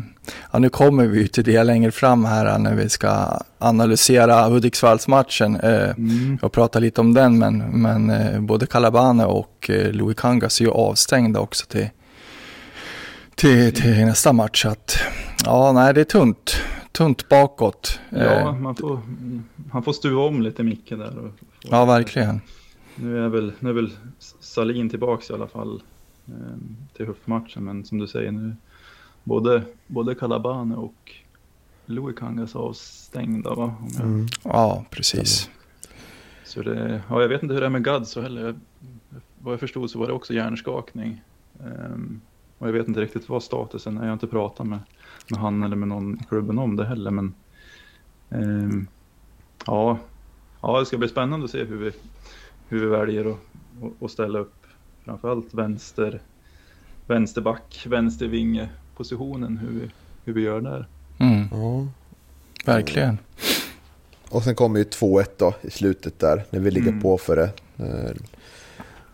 ja, nu kommer vi till det längre fram här när vi ska analysera Hudiksvallsmatchen eh, mm. och prata lite om den. Men, men eh, både Calabane och eh, Louis Kangas är ju avstängda också till, till, till nästa match. Att, ja, nej, det är tunt. Tunt bakåt. Ja, eh, man får, han får stuva om lite Micke där. Och, ja, verkligen. Nu är väl, nu är väl Salin tillbaka i alla fall eh, till Huff-matchen, men som du säger nu, både, både Calabane och Louis Kangas avstängda va? Mm. Ja, precis. Så det, ja, jag vet inte hur det är med Gadzo heller. vad jag förstod så var det också hjärnskakning. Um, och jag vet inte riktigt vad statusen är. Jag har inte pratat med, med han eller med någon i klubben om det heller. Men eh, ja, ja, det ska bli spännande att se hur vi, hur vi väljer att, att ställa upp. Framförallt vänster, vänsterback, vänstervinge positionen, hur vi, hur vi gör där. Mm. Ja. Verkligen. Och sen kommer ju 2-1 då i slutet där, när vi ligger mm. på för det. Eh,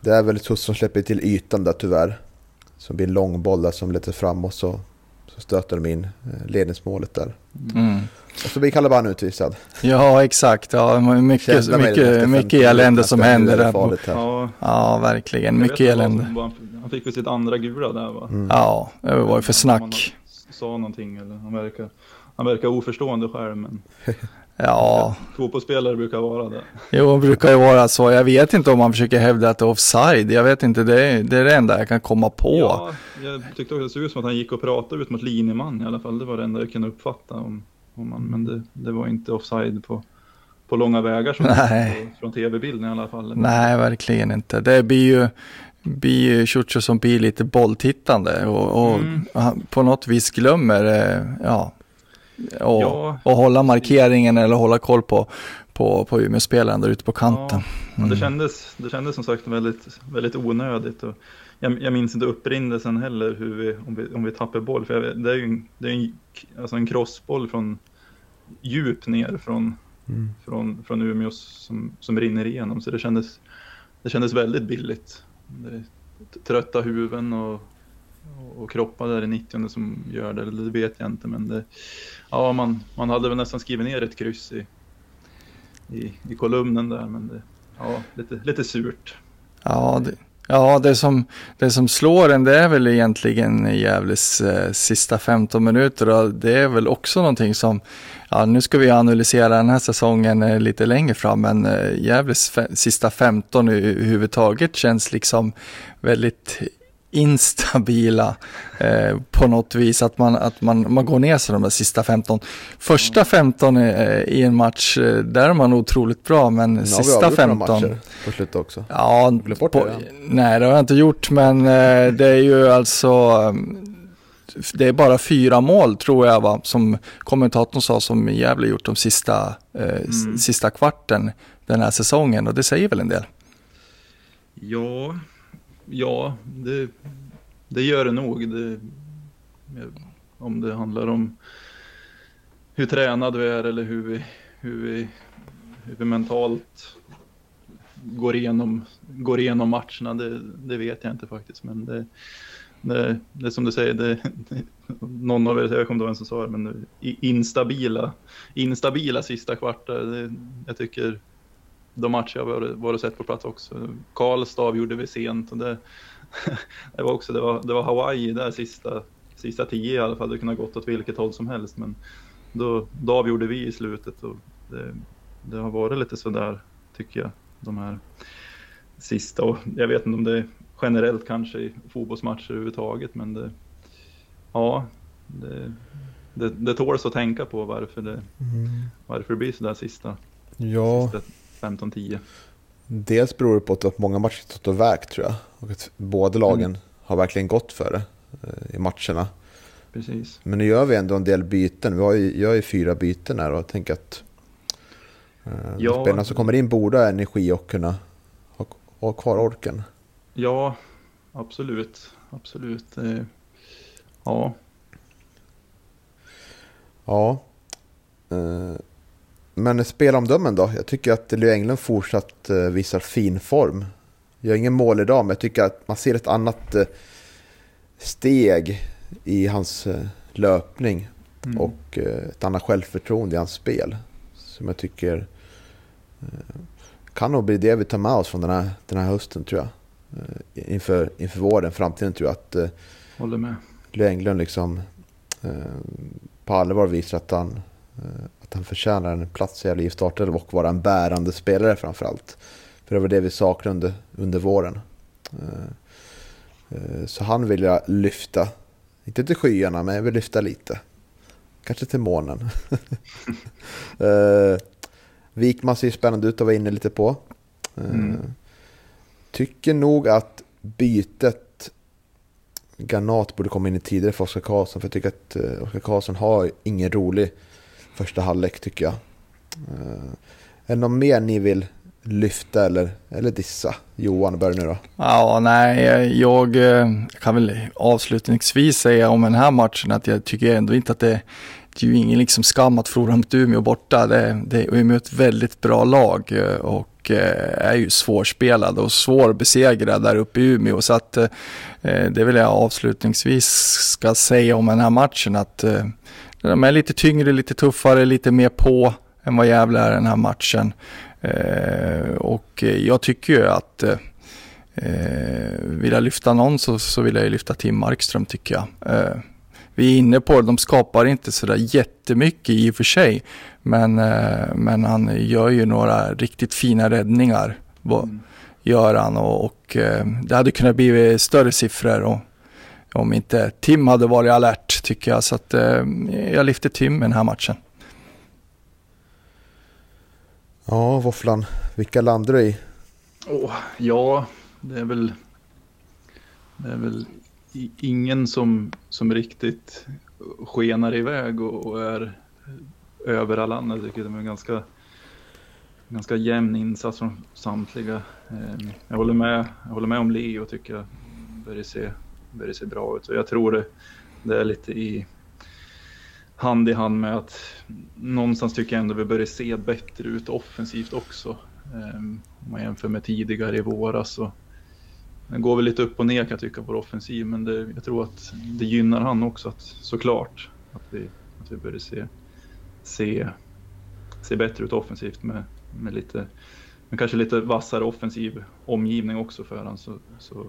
det är väl Tuss som släpper till ytan där tyvärr. Så blir en lång boll där som letar fram och så, så stöter de in eh, ledningsmålet där. Mm. Och så blir Calaban utvisad. Ja, exakt. Ja, mycket, mycket, mycket elände som händer där. Ja. ja, verkligen. Mycket elände. Han fick väl sitt andra gula där va? Mm. Ja, det var ju för snack. Han sa någonting eller han verkar, han verkar oförstående själv men Ja. Fotbollsspelare brukar vara det. Jo, brukar ju vara så. Jag vet inte om man försöker hävda att det är offside. Jag vet inte, det är det, är det enda jag kan komma på. Ja, jag tyckte också det såg ut som att han gick och pratade ut mot linjeman i alla fall. Det var det enda jag kunde uppfatta. Om, om man, men det, det var inte offside på, på långa vägar som Nej. Från tv-bilden i alla fall. Nej, verkligen inte. Det blir ju blir Ciuccio som blir lite bolltittande och, och mm. på något vis glömmer ja, och, ja. och hålla markeringen eller hålla koll på, på, på Umeå-spelaren där ute på kanten. Ja, mm. det, kändes, det kändes som sagt väldigt, väldigt onödigt. Och jag, jag minns inte upprindelsen heller hur vi, om, vi, om vi tappar boll. För jag, det är ju en, det är en, alltså en crossboll från djup ner från, mm. från, från Umeå som, som rinner igenom. Så det kändes, det kändes väldigt billigt. Det, trötta huvuden och, och kroppar där i 90 som gör det, eller det vet jag inte. Men det, ja, man, man hade väl nästan skrivit ner ett kryss i, i, i kolumnen där, men det, ja, lite, lite surt. Ja, det, ja det, som, det som slår en det är väl egentligen Gävles eh, sista 15 minuter och det är väl också någonting som, ja nu ska vi analysera den här säsongen eh, lite längre fram, men eh, Gävles sista 15 överhuvudtaget känns liksom väldigt instabila eh, på något vis. Att man, att man, man går ner sig de där sista 15. Första 15 eh, i en match, eh, där är man otroligt bra, men Nu sista 15. på slutet också. Ja, bort på, det, nej det har jag inte gjort, men eh, det är ju alltså um, det är bara fyra mål tror jag va, som kommentatorn sa som Gävle gjort de sista, eh, Mm. sista kvarten den här säsongen och det säger väl en del. Ja, ja det, det gör det nog. Det, om det handlar om hur tränad vi är eller hur vi, hur vi, hur vi mentalt går igenom, går igenom matcherna, det, det vet jag inte faktiskt. Men det, det, det är som du säger, det, någon av er, jag kommer inte ihåg vem som sa det, men instabila, instabila sista kvartar. Jag tycker de matcher jag varit, varit sett på plats också. Karlstad avgjorde vi sent och det, det var också, det var, det var Hawaii där sista, sista tio i alla fall. Det kunde ha gått åt vilket håll som helst, men då, då avgjorde vi i slutet och det, det har varit lite sådär tycker jag, de här sista och jag vet inte om det är generellt kanske i fotbollsmatcher överhuvudtaget, men det, ja, det, det, det tåls att tänka på varför det, varför det blir sådär sista, Ja, sista 15-10. dels beror det på att många matcher stått och vägt tror jag. Och att båda lagen har verkligen gått för det eh, i matcherna. Precis. Men nu gör vi ändå en del byten. Vi har ju, gör ju fyra byten här och jag tänker att eh, Ja. spelarna som kommer in borde ha energi och kunna ha, ha kvar orken. Ja, absolut. Absolut. Eh, Ja, Ja. Eh, Men spelomdömen då? Jag tycker att Leo Englund fortsatt eh, visar fin form. Gör ingen mål idag, men jag tycker att man ser ett annat eh, steg i hans eh, löpning Mm. och ett annat självförtroende i hans spel. Som jag tycker kan nog bli det vi tar med oss från den här, den här hösten tror jag. Inför, inför våren, framtiden tror jag att håller med. Leo Englund liksom på allvar visar att han, att han förtjänar en plats i Gävle IF startelva och vara en bärande spelare framförallt. För det var det vi saknade under, under våren. Eh, eh, så han vill jag lyfta. Inte till skyarna, men jag vill lyfta lite. Kanske till månen. eh, Wikman ser spännande ut att vara inne lite på. Eh, Mm. Tycker nog att bytet Granat borde komma in i tidigare för Oskar Karlsson. För jag tycker att eh, Oskar Karlsson har ingen rolig första halvlek tycker jag. Uh, är det något mer ni vill lyfta eller, eller dissa? Johan, börja nu då. Ja, nej, jag eh, kan väl avslutningsvis säga om den här matchen att jag tycker ändå inte att det, det är ju ingen liksom skam att förlora mot Umeå borta. Det, det är ett väldigt bra lag eh, och är ju svårspelad och svårbesegrad där uppe i Umeå. Så att det vill jag avslutningsvis ska säga om den här matchen att de är lite tyngre, lite tuffare, lite mer på än vad Gävle är den här matchen. Eh, och jag tycker ju att eh, Eh, vill jag lyfta någon så, så vill jag ju lyfta Tim Markström tycker jag. Eh, vi är inne på det, de skapar inte sådär jättemycket i och för sig. Men, eh, men han gör ju några riktigt fina räddningar. Mm. Gör han och, och eh, det hade kunnat bli större siffror och, om inte Tim hade varit alert tycker jag. Så att eh, jag lyfter Tim i den här matchen. Ja, Våfflan. Vilka landar du i? Åh, ja, det är väl, det är väl ingen som, som riktigt skenar iväg och, och är över alla andra. Jag tycker det är en ganska, ganska jämn insats från samtliga. Eh, Jag håller med, jag håller med om Leo tycker jag börjar se, där det ser bra ut. Och jag tror det, det är lite i hand i hand med att någonstans tycker jag ändå vi börjar se bättre ut offensivt också. Ehm, om man jämför med tidigare i våras så det går väl lite upp och ner kan jag tycka på vår offensiv men det, jag tror att det gynnar han också att, såklart att vi, att vi börjar se, se, se bättre ut offensivt med, med lite men kanske lite vassare offensiv omgivning också för han så, så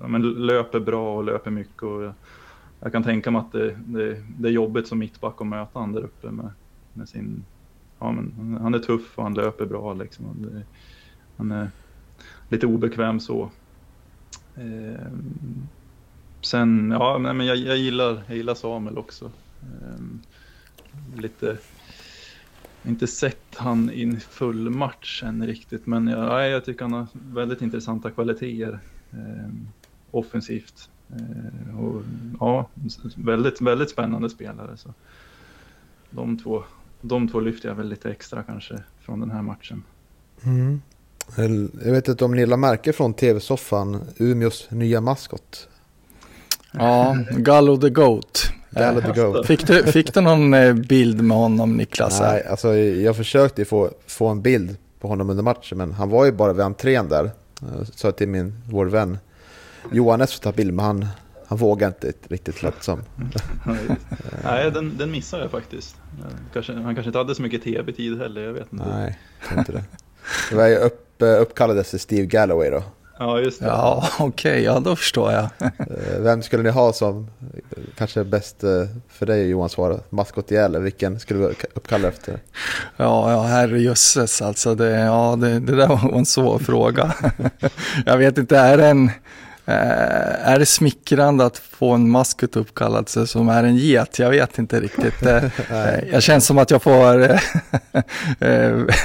ja, men löper bra och löper mycket och jag, jag kan tänka mig att det, det, det är jobbigt som mittback att möta han där uppe med, med sin ja, men han är tuff och han löper bra liksom. Han, han är lite obekväm så. Eh, sen, ja, men jag, jag, gillar, jag gillar Samuel också. Eh, lite, inte sett han i full match än riktigt, men jag, jag tycker han har väldigt intressanta kvaliteter um, offensivt. Uh, och, ja, väldigt, väldigt spännande spelare. Så. De, två, de två lyfter jag väl lite extra kanske från den här matchen. Mm. Jag vet inte om ni la märke från tv-soffan, Umeås nya maskot. Ja, Gallo the Goat. Gallo the Goat. Fick du, fick du någon eh, bild med honom Niklas? Nej, alltså jag försökte få, få en bild på honom under matchen, men han var ju bara vid entrén där. Sa till min, vår vän Johannes för att ta bild, men han, han vågade inte riktigt lätt som. Nej, den, den missade jag faktiskt. Kanske, han kanske inte hade så mycket tv-tid heller, jag vet inte. Nej, inte det. Det var ju upp, uppkallad efter Steve Galloway då. Ja, just det. Ja, okej, okay, ja då förstår jag. Eh, vem skulle ni ha som kanske bäst eh, för dig Johan svara? Maskot i Gävle, vilken skulle du uppkalla efter? Ja, ja herrejösses alltså. Det, ja, det, det där var en svår fråga. jag vet inte, är det en Eh, är det smickrande att få en maskot uppkallad sig som är en get? Jag vet inte riktigt. Eh, eh, jag känns som att jag får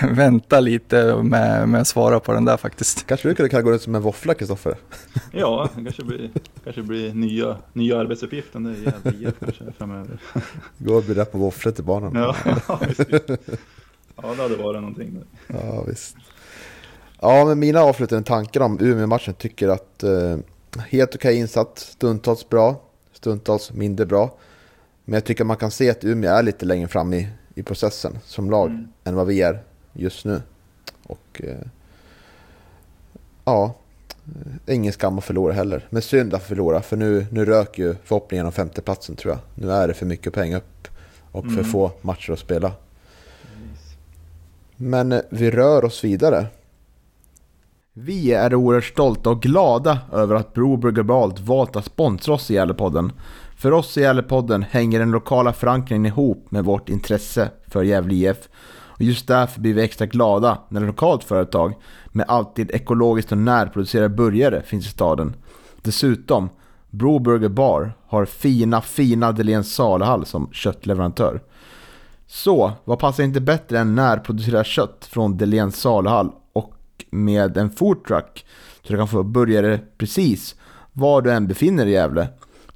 vänta lite med, med att svara på den där faktiskt. Kanske du kunde gå runt som en våffla, Kristoffer? Ja, det kanske blir, kanske blir nya, nya arbetsuppgiften i IF kanske framöver. Gå och bjuda på våfflor till barnen. Ja, ja, det hade varit någonting. Ja, visst. Ja, men mina avslutande tankar om Umeå-matchen tycker att eh, Helt okej okay insatt, stundtals bra, stundtals mindre bra. Men jag tycker man kan se att Umeå är lite längre fram i, i processen som lag mm. än vad vi är just nu. Och eh, ja, eh, ingen skam att förlora heller. Men synd att förlora, för nu, nu rök ju förhoppningen om femteplatsen tror jag. Nu är det för mycket pengar upp och för mm. få matcher att spela. Men eh, vi rör oss vidare. Vi är oerhört stolta och glada över att Broberg Globalt valt att sponsra oss i Gävlepodden. För oss i Gävlepodden hänger den lokala förankringen ihop med vårt intresse för Gävle IF. Och just därför blir vi extra glada när ett lokalt företag med alltid ekologiskt och närproducerade burgare finns i staden. Dessutom, Broburger Bar har fina, fina Deléns saluhall som köttleverantör. Så, vad passar inte bättre än närproducerat kött från Deléns saluhall? Med en foodtruck. Så du kan få burgare precis var du än befinner dig i Gävle.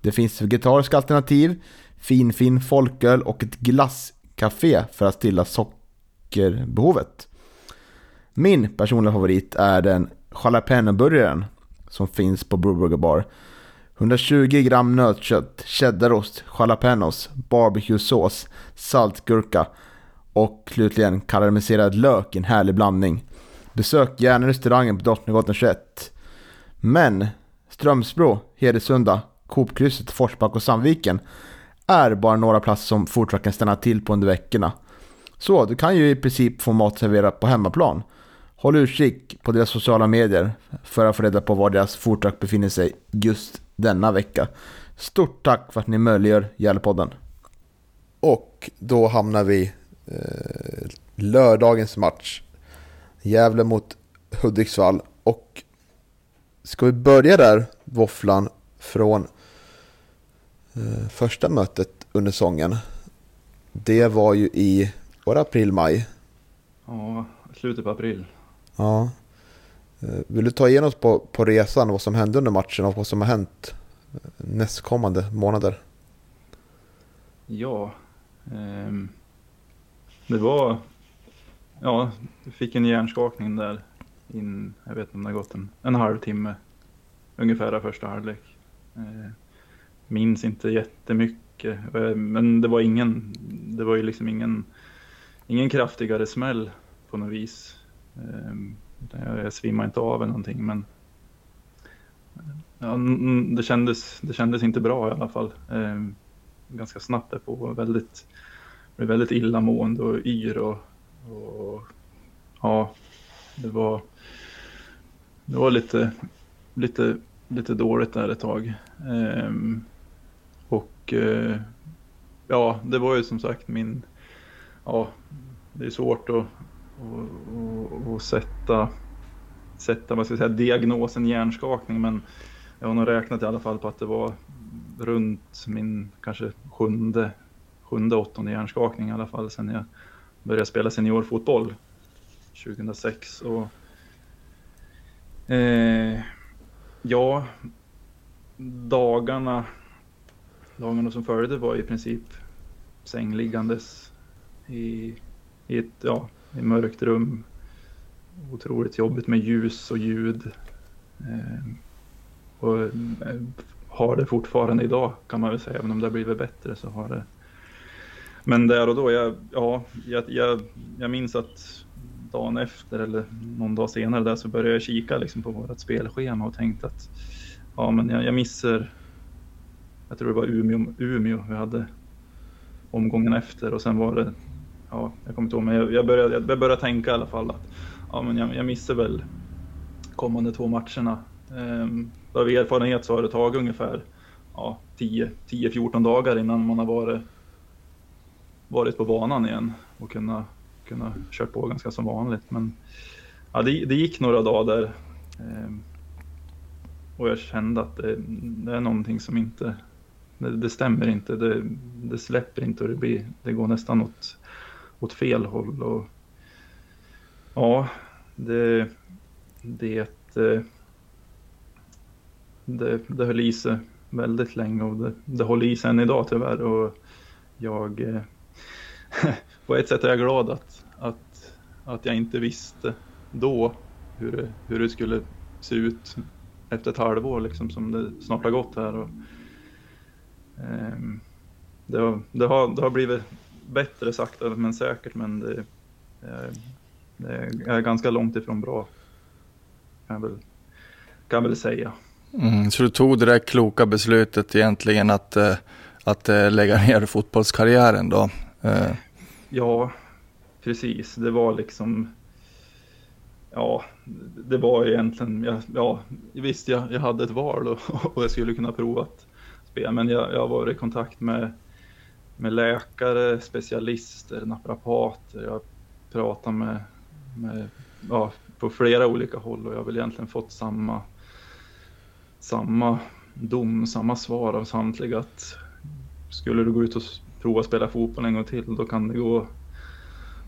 Det finns vegetariska alternativ, fin fin folköl och ett glasscafé för att stilla sockerbehovet. Min personliga favorit är den jalapeno-burgaren som finns på Brewburger Bar. 120 gram nötkött, cheddarost, jalapenos, barbecuesås, saltgurka och slutligen karamelliserad lök i en härlig blandning. Besök gärna restaurangen på Drottninggatan 21. Men Strömsbro, Hedesunda, Coopkrysset, Forsback och Sandviken är bara några platser som Fordtrack kan stanna till på under veckorna. Så du kan ju i princip få mat serverad på hemmaplan. Håll utkik på deras sociala medier för att få reda på var deras foodtruck befinner sig just denna vecka. Stort tack för att ni möjliggör Gävlepodden. Och då hamnar vi eh, lördagens match Gävle mot Hudiksvall. Och ska vi börja där, våfflan, från eh, första mötet under säsongen. Det var ju i, var det april, maj? Ja, slutet på april. Ja. Eh, vill du ta igenom oss på, på resan, vad som hände under matchen och vad som har hänt eh, nästkommande månader? Ja, eh, det var Ja, jag fick en hjärnskakning där. In, jag vet inte om det har gått en, en halvtimme ungefär första halvlek. Eh, minns inte jättemycket, eh, men det var ingen, det var ju liksom ingen, ingen kraftigare smäll på något vis. Eh, jag, jag svimmade inte av eller någonting, men ja, det, kändes, det kändes inte bra i alla fall. Eh, ganska snabbt därpå, väldigt, blev väldigt illamående och yr och och, ja, det var, det var lite, lite, lite dåligt där ett tag. Ehm, och eh, ja, det var ju som sagt min, ja, det är svårt att, att, att, att sätta, sätta vad ska jag säga, diagnosen hjärnskakning, men jag har nog räknat i alla fall på att det var runt min kanske sjunde, sjunde åttonde hjärnskakning i alla fall sen jag började spela seniorfotboll 2006. Och, eh, ja, dagarna, dagarna som följde var i princip sängliggandes i, i ett ja, i mörkt rum. Otroligt jobbigt med ljus och ljud. Eh, och eh, har det fortfarande idag kan man väl säga, även om det har blivit bättre så har det. Men där och då, jag, ja, jag, jag, jag minns att dagen efter eller någon dag senare där så började jag kika liksom på vårt spelschema och tänkte att ja, men jag, jag missar. Jag tror det var Umeå, Umeå vi hade omgången efter och sen var det. Ja, jag kommer inte ihåg, men jag, jag, började, jag började tänka i alla fall att ja, men jag, jag missar väl kommande två matcherna. Ehm, av erfarenhet så har det tagit ungefär ja, 10-14 dagar innan man har varit, varit på banan igen och kunnat kunna kört på ganska som vanligt. Men ja, det, det gick några dagar där eh, och jag kände att det, det, är någonting som inte, det, det stämmer inte. Det, det, släpper inte och det, blir, det går nästan åt, åt fel håll. Och, ja, det, det, det, det höll i sig väldigt länge och det, det håller i sig än idag tyvärr. Och jag, eh, på ett sätt är jag glad att, att, att jag inte visste då hur det, hur det skulle se ut efter ett halvår liksom som det snart har gått här. Och, eh, det, har, det, har, det har blivit bättre sakta men säkert men det, det är ganska långt ifrån bra. Kan jag väl, kan jag väl säga. Mm, så du tog det där kloka beslutet egentligen att, eh, att eh, lägga ner fotbollskarriären då? Eh. Ja, precis. Det var liksom... Ja, det var egentligen... Ja, ja visst, jag, jag hade ett val och, och jag skulle kunna prova att spela, men jag, jag har varit i kontakt med, med läkare, specialister, naprapater. Jag pratat med, med ja, på flera olika håll och jag har väl egentligen fått samma samma dom, samma svar av samtliga att skulle du gå ut och prova spela fotboll en gång till då kan det gå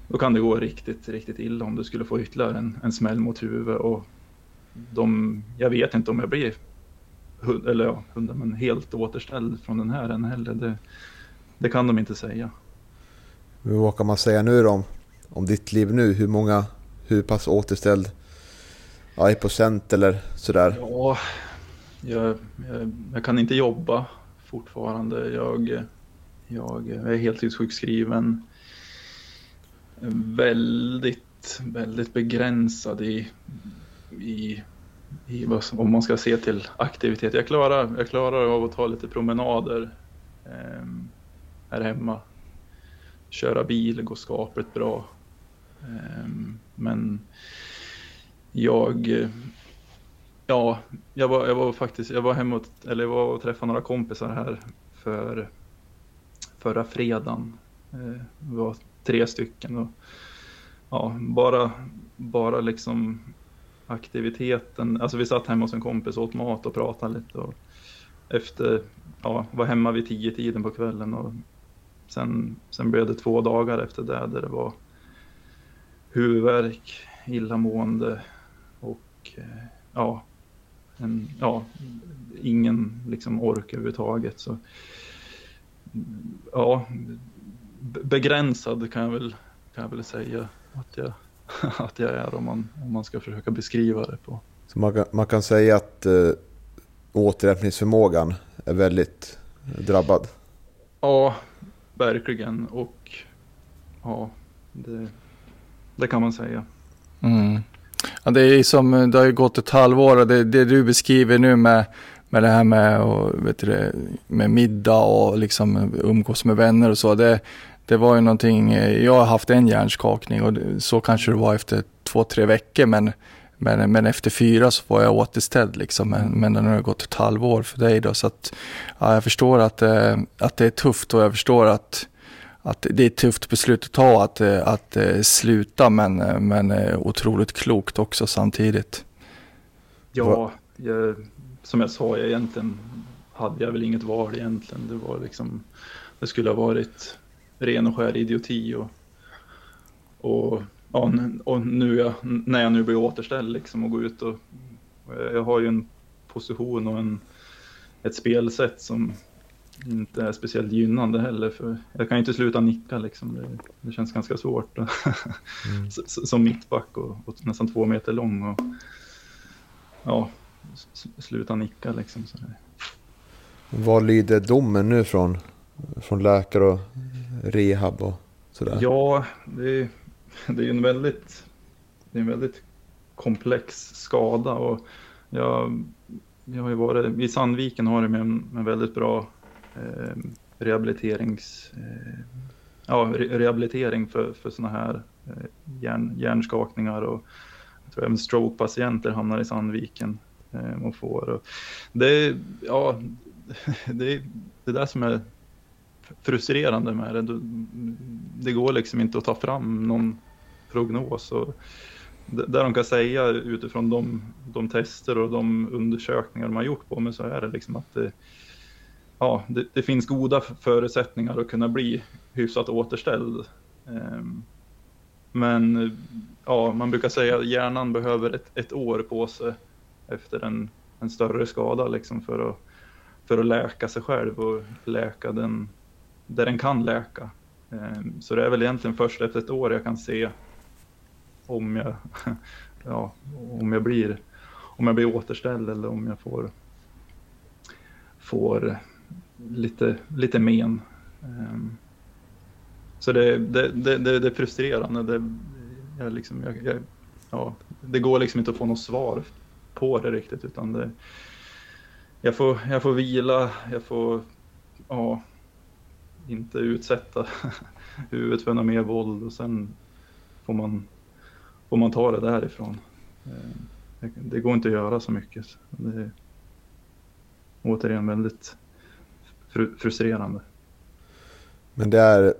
då kan det gå riktigt, riktigt illa om du skulle få ytterligare en, en smäll mot huvudet och de, jag vet inte om jag blir eller ja, men helt återställd från den här än heller. Det, det kan de inte säga. Men vad kan man säga nu då om, om ditt liv nu? Hur många, hur pass återställd ja, i procent eller sådär? Ja, jag, jag, jag, kan inte jobba fortfarande. Jag, jag är heltidssjukskriven. Väldigt, väldigt begränsad i, i, i om man ska se till aktivitet. Jag klarar, jag klarar av att ta lite promenader eh, här hemma. Köra bil går skapligt bra. Eh, men jag Ja, jag var, jag var faktiskt, jag var hemma och, eller jag var och träffade några kompisar här för förra fredagen. Eh, vi var tre stycken och ja, bara, bara liksom aktiviteten. Alltså vi satt hemma hos en kompis och åt mat och pratade lite och efter, ja, var hemma vid tio tiden på kvällen och sen, sen blev det två dagar efter det där det var huvudvärk, illamående och eh, ja, en, ja, ingen liksom ork överhuvudtaget. Så, ja, begränsad kan jag väl, kan jag väl säga att jag, att jag är om man, om man ska försöka beskriva det på. Så man kan, man kan säga att äh, återhämtningsförmågan är väldigt drabbad? Ja, verkligen. Och ja, det, det kan man säga. Mm. Ja, det, är som, det har ju gått ett halvår och det, det du beskriver nu med, med det här med, och, vet du, med middag och liksom umgås med vänner och så. Det, det var ju någonting, jag har haft en hjärnskakning och så kanske det var efter två, tre veckor men, men, men efter fyra så var jag återställd liksom. Men, men nu har det gått ett halvår för dig då så att ja, jag förstår att, eh, att det är tufft och jag förstår att att det är ett tufft beslut att ta att, eh, att, eh, sluta men, men otroligt klokt också samtidigt. Ja, jag, som jag sa, jag egentligen hade jag väl inget val egentligen. Det var liksom, det skulle ha varit ren och skär idioti och, och, ja, och nu jag, när jag nu blir återställd liksom och går ut och, jag har ju en position och en, ett spelsätt som inte är speciellt gynnande heller. För jag kan inte sluta nicka liksom. Det, det känns ganska svårt. mm. Som mittback och, och, nästan två meter lång. Och, ja, sluta nicka liksom. Så Vad lyder domen nu från, från läkare och rehab och sådär? Ja, det, det är en väldigt, det är en väldigt komplex skada. och jag, jag har ju varit, I Sandviken har de en, en väldigt bra eh, rehabiliterings... Eh, ja, re rehabilitering för, för sådana här eh, hjärn, hjärnskakningar och jag tror även strokepatienter hamnar i Sandviken eh, får. Och det, ja, det är det där som är frustrerande med det. Det går liksom inte att ta fram någon prognos. Och det de kan säga utifrån de, de tester och de undersökningar de har gjort på mig så är det liksom att det, ja, det, det, finns goda förutsättningar att kunna bli hyfsat återställd. Ehm, men ja, man brukar säga att hjärnan behöver ett, ett år på sig efter en, en större skada liksom för, att, för att läka sig själv och läka den där den kan läka. Ehm, så det är väl egentligen först efter ett år jag kan se om jag, ja, om jag blir om jag blir återställd eller om jag får, får lite, lite men. Ehm, så det, det, det, det, är frustrerande. Det, jag liksom, jag, jag, ja, det går liksom inte att få något svar på det riktigt utan det, jag, får, jag får vila, jag får ja, inte utsätta huvudet för något mer våld och sen får man, får man ta det därifrån. Ehm, det går inte att göra så mycket. Det är återigen väldigt frustrerande. Men det är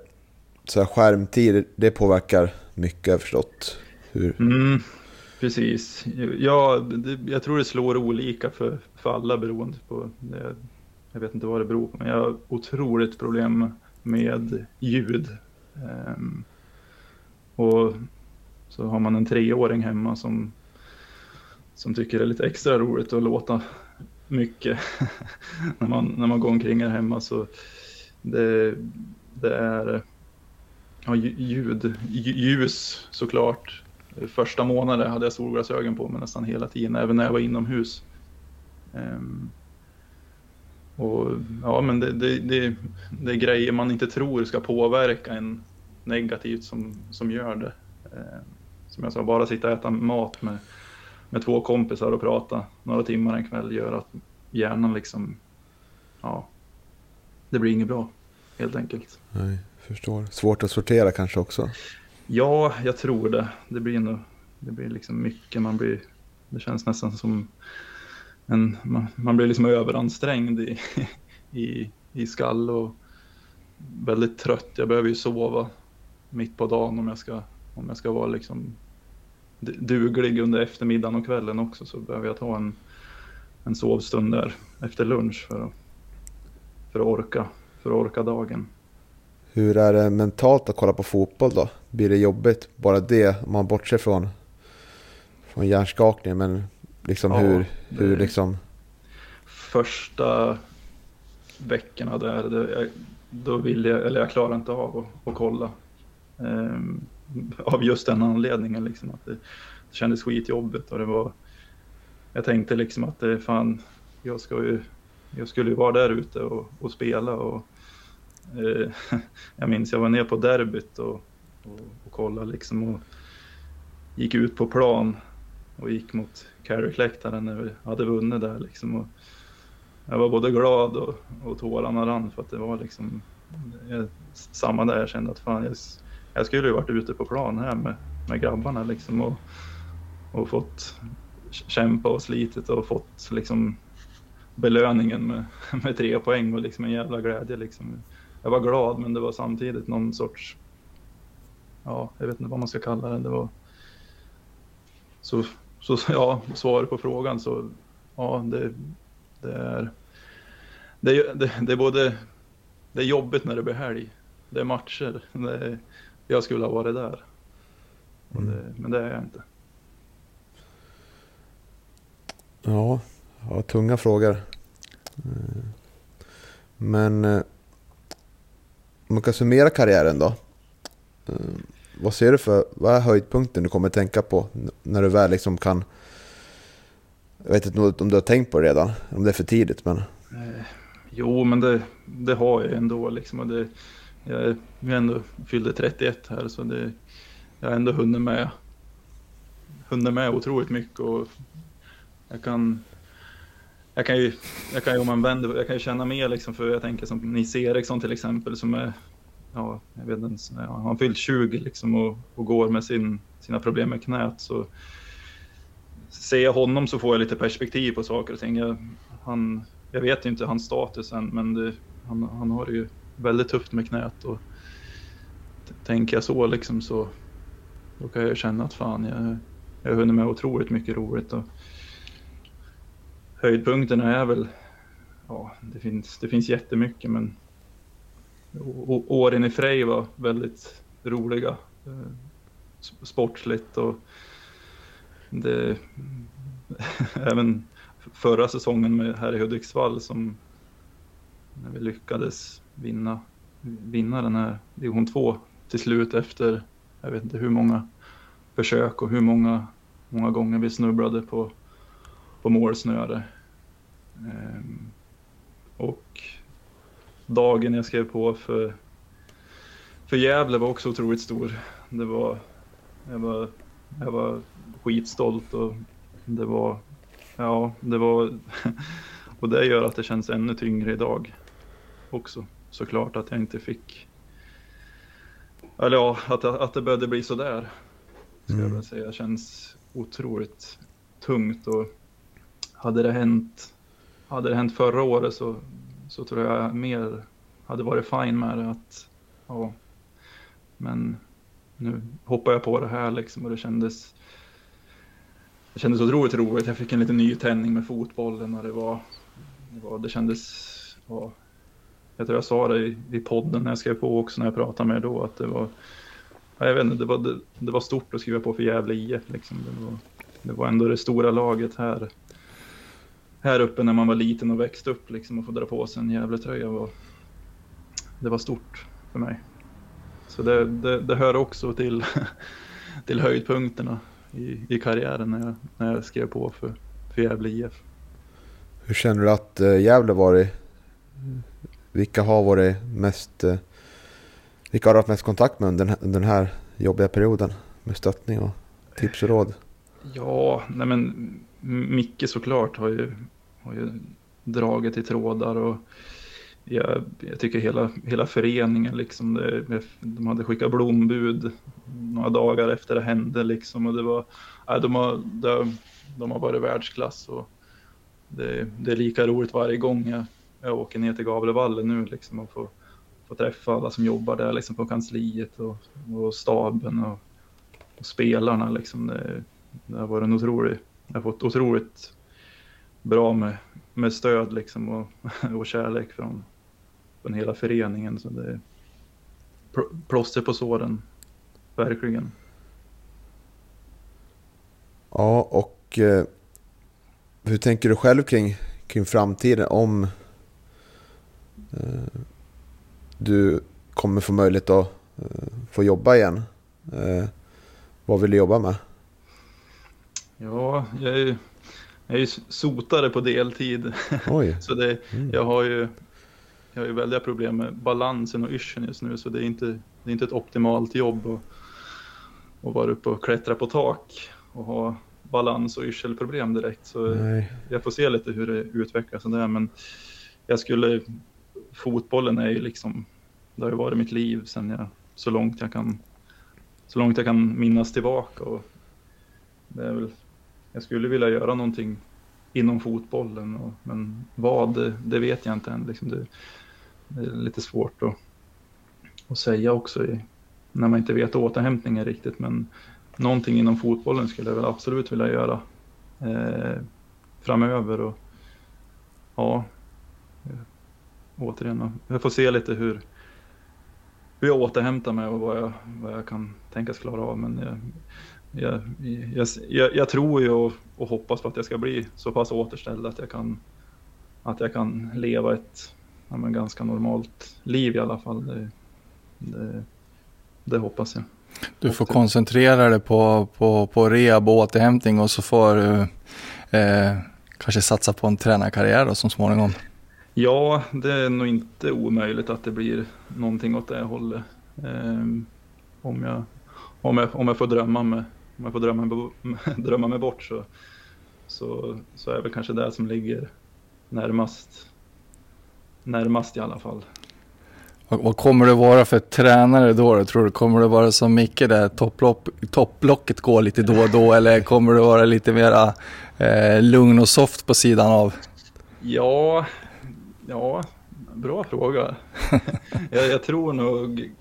så här skärmtid, det påverkar mycket förstått. Hur? Mm, precis. Ja, det, jag tror det slår olika för, för alla beroende på det. Jag vet inte vad det beror på, men jag har otroligt problem med ljud. Um, och så har man en treåring hemma som, som tycker det är lite extra roligt att låta mycket när, man, när man går omkring här hemma. Så det, det är ja, ljud, ljus såklart. Första månaden hade jag solglasögon på mig nästan hela tiden, även när jag var inomhus. Um, och, ja, men det, det, det, det, är grejer man inte tror ska påverka en negativt som, som gör det. Um, som jag sa, bara sitta och äta mat med med två kompisar och prata några timmar en kväll gör att hjärnan liksom, ja, det blir inget bra helt enkelt. Nej, förstår. Svårt att sortera kanske också? Ja, jag tror det. Det blir nog, det blir liksom mycket, man blir, det känns nästan som en, man, man blir liksom överansträngd i, i, i skall och väldigt trött. Jag behöver ju sova mitt på dagen om jag ska, om jag ska vara liksom duglig under eftermiddagen och kvällen också så behöver jag ta en, en sovstund där efter lunch för att, för att orka, för att orka dagen. Hur är det mentalt att kolla på fotboll då? Blir det jobbigt bara det om man bortser från, från hjärnskakning men liksom ja, hur, hur liksom? Första veckorna där, det, då vill jag, eller jag klarar inte av att, att kolla. Um, av just den anledningen. Liksom, att det, det kändes skitjobbigt och det var... Jag tänkte liksom att det fan, jag, ska ju, jag skulle ju vara där ute och, och spela och Eh, jag minns jag var ner på derbyt och, och, och kollade liksom och gick ut på plan och gick mot Carrick-läktaren när vi hade vunnit där liksom. Och jag var både glad och, och tårarna rann för att det var liksom jag, samma där. Jag kände att fan, jag, jag skulle ju varit ute på plan här med, med grabbarna liksom och, och fått kämpa och slitit och fått liksom belöningen med, med tre poäng och liksom en jävla glädje liksom. Jag var glad men det var samtidigt någon sorts, ja, jag vet inte vad man ska kalla det. Det var så, så ja, svaret på frågan så ja, det, Det är, det det, det är både det är jobbigt när det blir helg. Det är matcher. Det är, jag skulle ha varit där. Mm. Det, men det är jag inte. Ja, ja tunga frågor. Eh, Men eh, man kan summera karriären då. Eh, vad ser du för, vad är höjdpunkten du kommer tänka på när du väl liksom kan... Jag vet inte om du har tänkt på det redan, om det är för tidigt men... Eh, jo, men det, det har jag ändå liksom. Och det, jag, jag ändå fyllde 31 här så det, jag har ändå hunnit med, hunnit med otroligt mycket och jag kan, jag kan ju, jag kan ju om man vänder, jag kan ju känna mer liksom för jag tänker som Nisse Eriksson till exempel som är, ja, jag vet inte, ja, han har fyllt 20 liksom och, och går med sin, sina problem med knät så ser jag honom så får jag lite perspektiv på saker och ting. Jag, han, jag vet ju inte hans status än, men det, han, han har det ju väldigt tufft med knät och tänker jag så liksom så då kan jag känna att fan, jag, jag har hunnit med otroligt mycket roligt och höjdpunkterna är väl, ja, det finns, det finns jättemycket, men åren i Frej var väldigt roliga, eh, sportsligt och det, även förra säsongen med här i Hudiksvall som när vi lyckades vinna, vinna den här division 2 till slut efter jag vet inte hur många försök och hur många, många gånger vi snubblade på, på målsnöre. Ehm, och dagen jag skrev på för, för Gävle var också otroligt stor. Det var, jag var, jag var skitstolt och det var, ja, det var, och det gör att det känns ännu tyngre idag också. Såklart att jag inte fick, eller ja, att, att det började bli sådär. Ska jag Mm. väl säga, känns otroligt tungt och hade det hänt, hade det hänt förra året så, så tror jag mer hade varit fine med det att, ja, men nu hoppar jag på det här liksom och det kändes det kändes otroligt roligt. Jag fick en liten ny tändning med fotbollen och det var, det, var, det kändes, ja, jag tror jag sa det i, i podden när jag skrev på också när jag pratade med er då att det var, ja, jag vet inte, det var, det, det var stort att skriva på för Gävle IF liksom. Det var, det var ändå det stora laget här, här uppe när man var liten och växte upp liksom och få dra på sig en Gävle-tröja var, det var stort för mig. Så det, det, det hör också till, till höjdpunkterna i, i karriären när jag, när jag skrev på för, för Gävle IF. Hur känner du att eh, Gävle varit? Vilka har varit mest... eh, Vilka har du haft mest kontakt med under den här, under den här jobbiga perioden? Med stöttning och tips och råd? Ja, nej men Micke såklart har ju, har ju dragit i trådar och jag, jag tycker hela, hela föreningen liksom, det, de hade skickat blombud några dagar efter det hände liksom och det var, nej, de, har, de, de har varit världsklass och det, det är lika roligt varje gång jag, jag åker ner till Gavlevallen nu liksom och får, får träffa alla som jobbar där liksom på kansliet och, och staben och, och spelarna liksom. Det, det har varit en otrolig, jag har fått otroligt bra med, med stöd liksom och, och kärlek från, från hela föreningen. Så det är pl- plåster på såren, verkligen. Ja, och eh, hur tänker du själv kring, kring framtiden om eh, du kommer få möjlighet att eh, få jobba igen? Eh, vad vill du jobba med? Ja, jag är, ju- jag är ju sotare på deltid. Oj, Så det, Mm. jag har ju jag har ju väldiga problem med balansen och yrseln just nu så det är inte, det är inte ett optimalt jobb att, att vara uppe och klättra på tak och ha balans och yrselproblem direkt. Så nej. jag får se lite hur det utvecklas och det, men jag skulle, fotbollen är ju liksom, det har ju varit mitt liv sen jag, så långt jag kan, så långt jag kan minnas tillbaka och det är väl, jag skulle vilja göra någonting inom fotbollen, och, men vad, det, det vet jag inte än. Liksom det, det är lite svårt att, att säga också i, när man inte vet återhämtningen riktigt, men någonting inom fotbollen skulle jag väl absolut vilja göra eh, framöver och ja, återigen, jag får se lite hur, hur jag återhämtar mig och vad jag, vad jag kan tänkas klara av. Men jag, jag, jag, jag, tror ju och, och, hoppas på att jag ska bli så pass återställd att jag kan, att jag kan leva ett ja, ganska normalt liv i alla fall. Det, det, det hoppas jag. Du får koncentrera dig på, på, på rehab och återhämtning och så får du eh, kanske satsa på en tränarkarriär då, som småningom. Ja, det är nog inte omöjligt att det blir någonting åt det hållet. Eh, om, jag, om, jag, om jag får drömma mig, om jag får drömma, drömma mig bort så, så, så är väl kanske det som ligger närmast, närmast i alla fall. Vad, kommer det vara för tränare då? Tror du kommer det vara som Micke där topplocket går lite då och då eller kommer det vara lite mera eh, lugn och soft på sidan av? Ja, ja bra fråga. jag, jag, tror nog,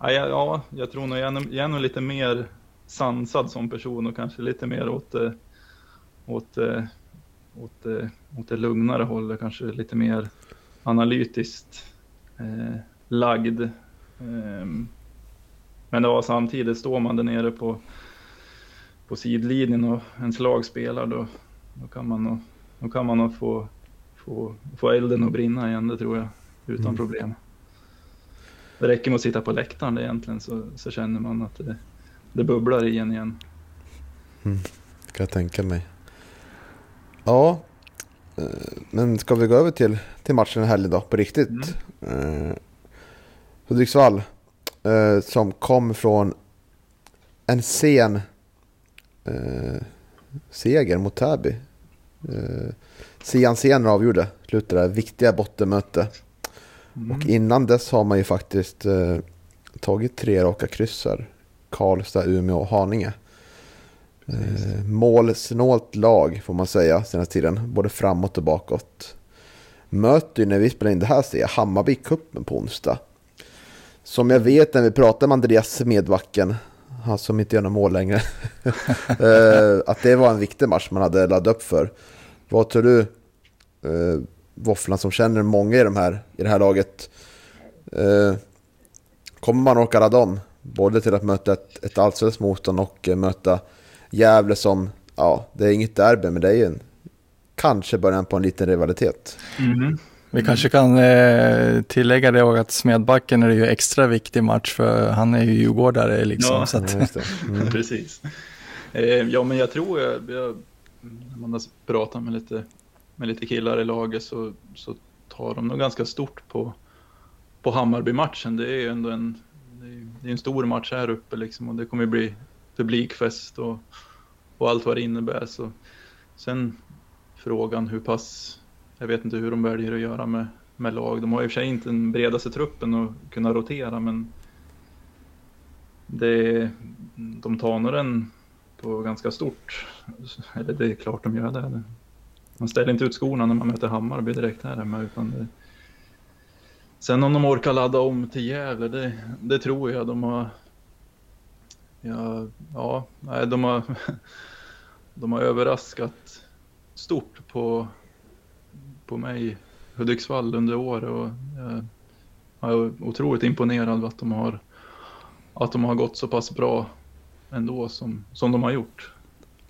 ja, ja, jag tror nog jag är, jag är nog lite mer sansad som person och kanske lite mer åt, åt, åt, åt det lugnare hållet, kanske lite mer analytiskt. Eh, lagd. Ehm, men det var samtidigt, står man där nere på, på sidlinjen och ens lag spelar då, då kan man nog, då kan man nog få, få, få elden att brinna igen, det tror jag, utan mm. problem. Det räcker med att sitta på läktaren egentligen så, så känner man att det, det bubblar i en igen. Mm, kan jag tänka mig. Ja, eh, men ska vi gå över till, till matchen här idag på riktigt? Mm. Eh, Hudiksvall. Eh, som kom från en sen eh, seger mot Täby. Eh, Sian Senare avgjorde, slutade det viktiga bottenmöte. Mm. Och innan dess har man ju faktiskt eh, tagit tre raka kryssar. Karlstad, Umeå och Haninge. Eh, målsnålt lag får man säga senaste tiden, både framåt och bakåt. Möter ju när vi spelar in det här ser jag Hammarby kuppen på onsdag. Som jag vet när vi pratar med Andreas Smedbacken, han som inte gör några mål längre, eh, att det var en viktig match man hade laddat upp för. Vad tror du, eh, Våfflan som känner många i, de här, i det här laget, eh, kommer man orka ladda om? Både till att möta ett, ett allsvenskt motstånd och möta Gävle som, ja, det är inget derby, men det är ju en, kanske början på en liten rivalitet. Mm. Vi kanske kan eh, tillägga det att Smedbacken är ju extra viktig match för han är ju djurgårdare liksom. Ja, så att... mm. precis. Eh, ja, men jag tror jag, jag man har pratat med lite, med lite killar i laget så, så tar de nog ganska stort på, på Hammarby-matchen. Det är ju ändå en, det är en stor match här uppe liksom och det kommer bli publikfest och, och allt vad det innebär. Så, sen frågan hur pass jag vet inte hur de väljer att göra med, med lag. De har i och för sig inte den bredaste truppen att kunna rotera, men det, de tar nog den på ganska stort. Eller det är klart de gör det. Man ställer inte ut skorna när man möter Hammarby direkt här hemma. Utan det... Sen om de orkar ladda om till Gävle, det, det tror jag. De har... Ja, ja nej, de har... De har överraskat stort på på mig Hudiksvall under året och jag är otroligt imponerad att de har att de har gått så pass bra ändå som, som de har gjort.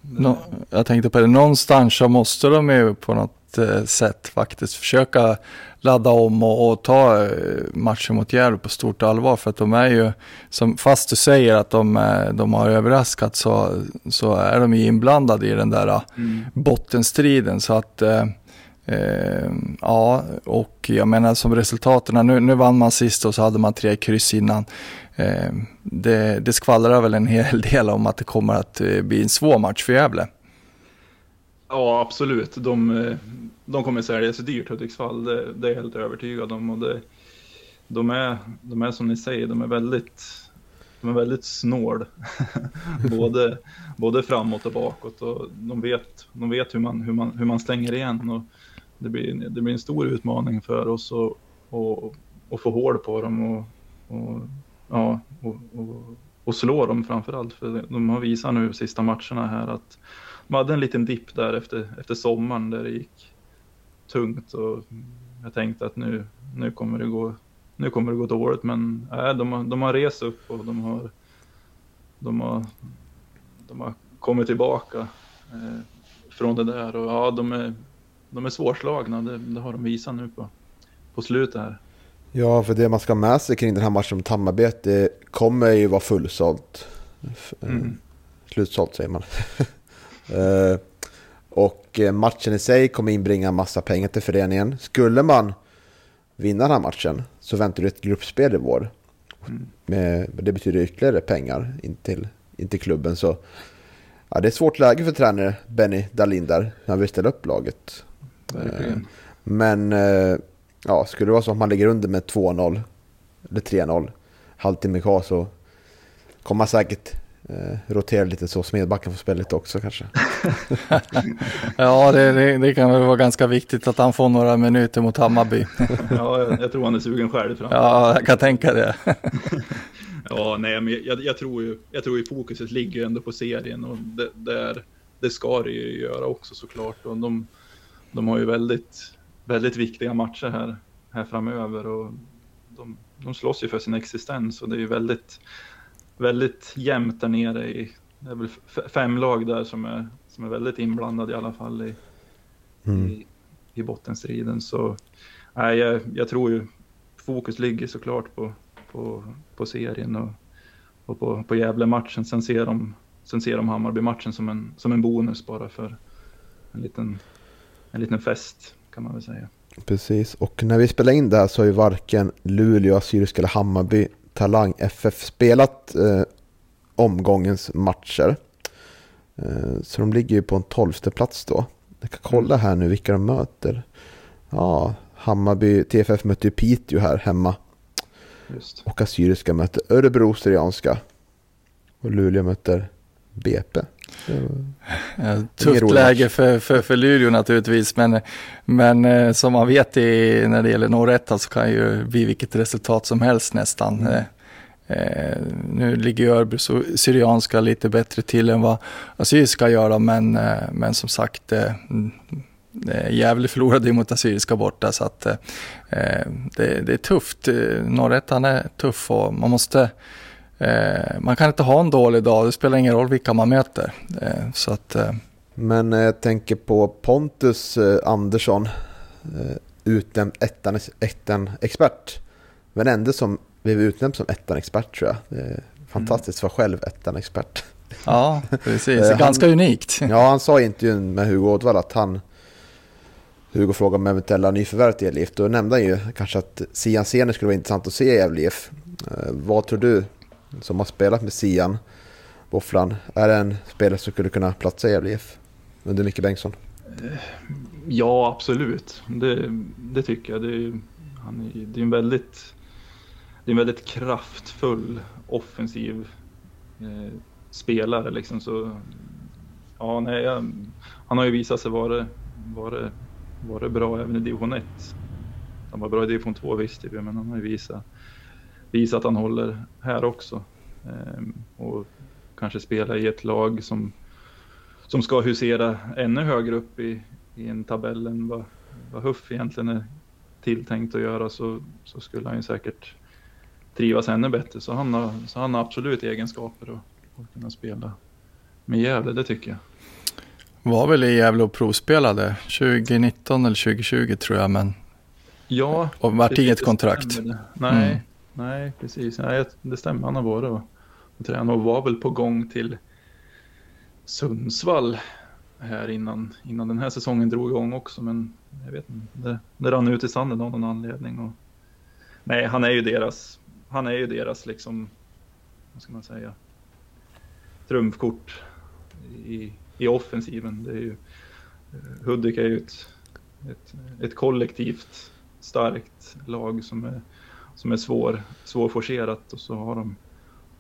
No, jag tänkte på det, någonstans så måste de ju på något sätt faktiskt försöka ladda om och, och ta eh, matchen mot Gävle på stort allvar för att de är ju, som, fast du säger att de, eh, de har överraskat så, så är de ju inblandade i den där mm. bottenstriden så att eh, Eh, ja, och jag menar som resultaten, nu, nu vann man sist och så hade man tre kryss innan. Eh, det, det skvallrar väl en hel del om att det kommer att eh, bli en svår match för Gävle. Ja, absolut. De, eh, de kommer sälja sig dyrt Hudiksvall, det, det är jag helt övertygad om. Och det, de, är, de är som ni säger, de är väldigt, de är väldigt snål. både, både framåt och bakåt. Och de vet, de vet hur, man, hur, man, hur man stänger igen. Och det blir, det blir en stor utmaning för oss att, och, och få hål på dem och, och ja, och, och, och, slå dem framför allt. För de har visat nu sista matcherna här att de hade en liten dipp där efter, efter sommaren där det gick tungt och jag tänkte att nu, nu, kommer, det gå, nu kommer det gå dåligt. Men äh, de, har, de har rest upp och de har, de har, de har kommit tillbaka eh, från det där. Och ja, de är, de är svårslagna, det, det har de visat nu på, på slutet här. Ja, för det man ska ha med sig kring den här matchen mot Hammarby, det kommer ju vara fullsålt. Mm. Slutsålt säger man. Eh, och eh, matchen i sig kommer inbringa massa pengar till föreningen. Skulle man vinna den här matchen så väntar du ett gruppspel i vår. Mm. Med, det betyder ytterligare pengar in till, in till klubben. Så ja, det är ett svårt läge för tränare Benny Dahlin där. Han vill ställa upp laget. Verkligen. Eh, men ja, skulle det vara så att man ligger under med 2-0 eller 3-0 halvtimme kvar så kommer man säkert rotera lite så Smedbacken får spela lite också kanske. ja, det, det, det, kan väl vara ganska viktigt att han får några minuter mot Hammarby. ja, jag, jag, tror han är sugen själv. Fram. Ja, jag kan tänka det. ja, nej, men jag, jag, tror ju, jag tror ju fokuset ligger ändå på serien och det, där, det ska det ju göra också såklart. Och de, de har ju väldigt väldigt viktiga matcher här, här framöver och de, de slåss ju för sin existens och det är ju väldigt, väldigt jämnt där nere i, det är väl fem lag där som är, som är väldigt inblandade i alla fall i, mm. i, i bottenstriden. Så nej, jag, jag tror ju fokus ligger såklart på, på, på serien och, och på, på Gävle-matchen. Sen ser de, sen ser de Hammarby-matchen som en, som en bonus bara för en liten, en liten fest kan man väl säga. Precis, och när vi spelar in det här så har ju varken Luleå, Assyriska eller Hammarby Talang FF spelat eh, omgångens matcher. Eh, så de ligger ju på en tolfte plats då. Jag kan kolla här nu vilka de möter. Ja, Hammarby, TFF möter ju Piteå här hemma. Just. Och Assyriska möter Örebro Syrianska. Och Luleå möter BP. Ja, tufft läge för, för, för Luleå naturligtvis, men, men eh, som man vet i, när det gäller norrättan så kan ju bli vilket resultat som helst nästan. Mm. Eh, nu ligger ju Örebro Syrianska lite bättre till än vad Assyriska gör, men, eh, men som sagt, eh, Gävle förlorade mot Assyriska borta så att eh, det, det, är tufft. Norrättan är tuff och man måste eh, man kan inte ha en dålig dag, det spelar ingen roll vilka man möter. Eh, så att, eh. Men eh, jag tänker på Pontus eh, Andersson, eh, utnämnd ettan, ettan expert. Men ändå som blev utnämnd som ettan expert tror jag. Fantastiskt mm. för själv ettan expert. Ja, precis. han, Ganska unikt. Ja, han sa i intervjun med Hugo Ådvall att han Hugo frågade om eventuella nyförvärv till Gävle. Då nämnde han ju kanske att Sian Sene skulle vara intressant att se i Gävle. Vad tror du som har spelat med Sian, Våfflan. Är det en spelare som skulle kunna platsa i Gävle IF under Micke Bengtsson? Ja, absolut. Det, det tycker jag. Det är, han är, det är en väldigt det är en väldigt kraftfull offensiv eh, spelare liksom så ja, nej, jag, han har ju visat sig vara, vara, vara bra även i division 1. Han var bra i division 2 visste vi, men han har ju visat visa att han håller här också. Ehm, och kanske spela i ett lag som, som ska husera ännu högre upp i, i en tabell än vad, vad Huff egentligen är tilltänkt att göra så, så skulle han ju säkert trivas ännu bättre. Så han har, så han har absolut egenskaper att, att kunna spela med Gävle, det tycker jag. Var väl i Gävle och provspelade 2019 eller 2020 tror jag, men Ja. Och vart inget kontrakt. Nej, mm. Nej, precis. Nej, det stämmer. Han har varit och, och tränat och var väl på gång till Sundsvall här innan, innan den här säsongen drog igång också. Men jag vet inte, det, det rann ut i sanden av någon anledning. Och, nej, han är ju deras, han är ju deras liksom, vad ska man säga, trumfkort i, i offensiven. Det är ju, Hudik är ju ett, ett, ett kollektivt starkt lag som är som är svår, svårforcerat och så har de,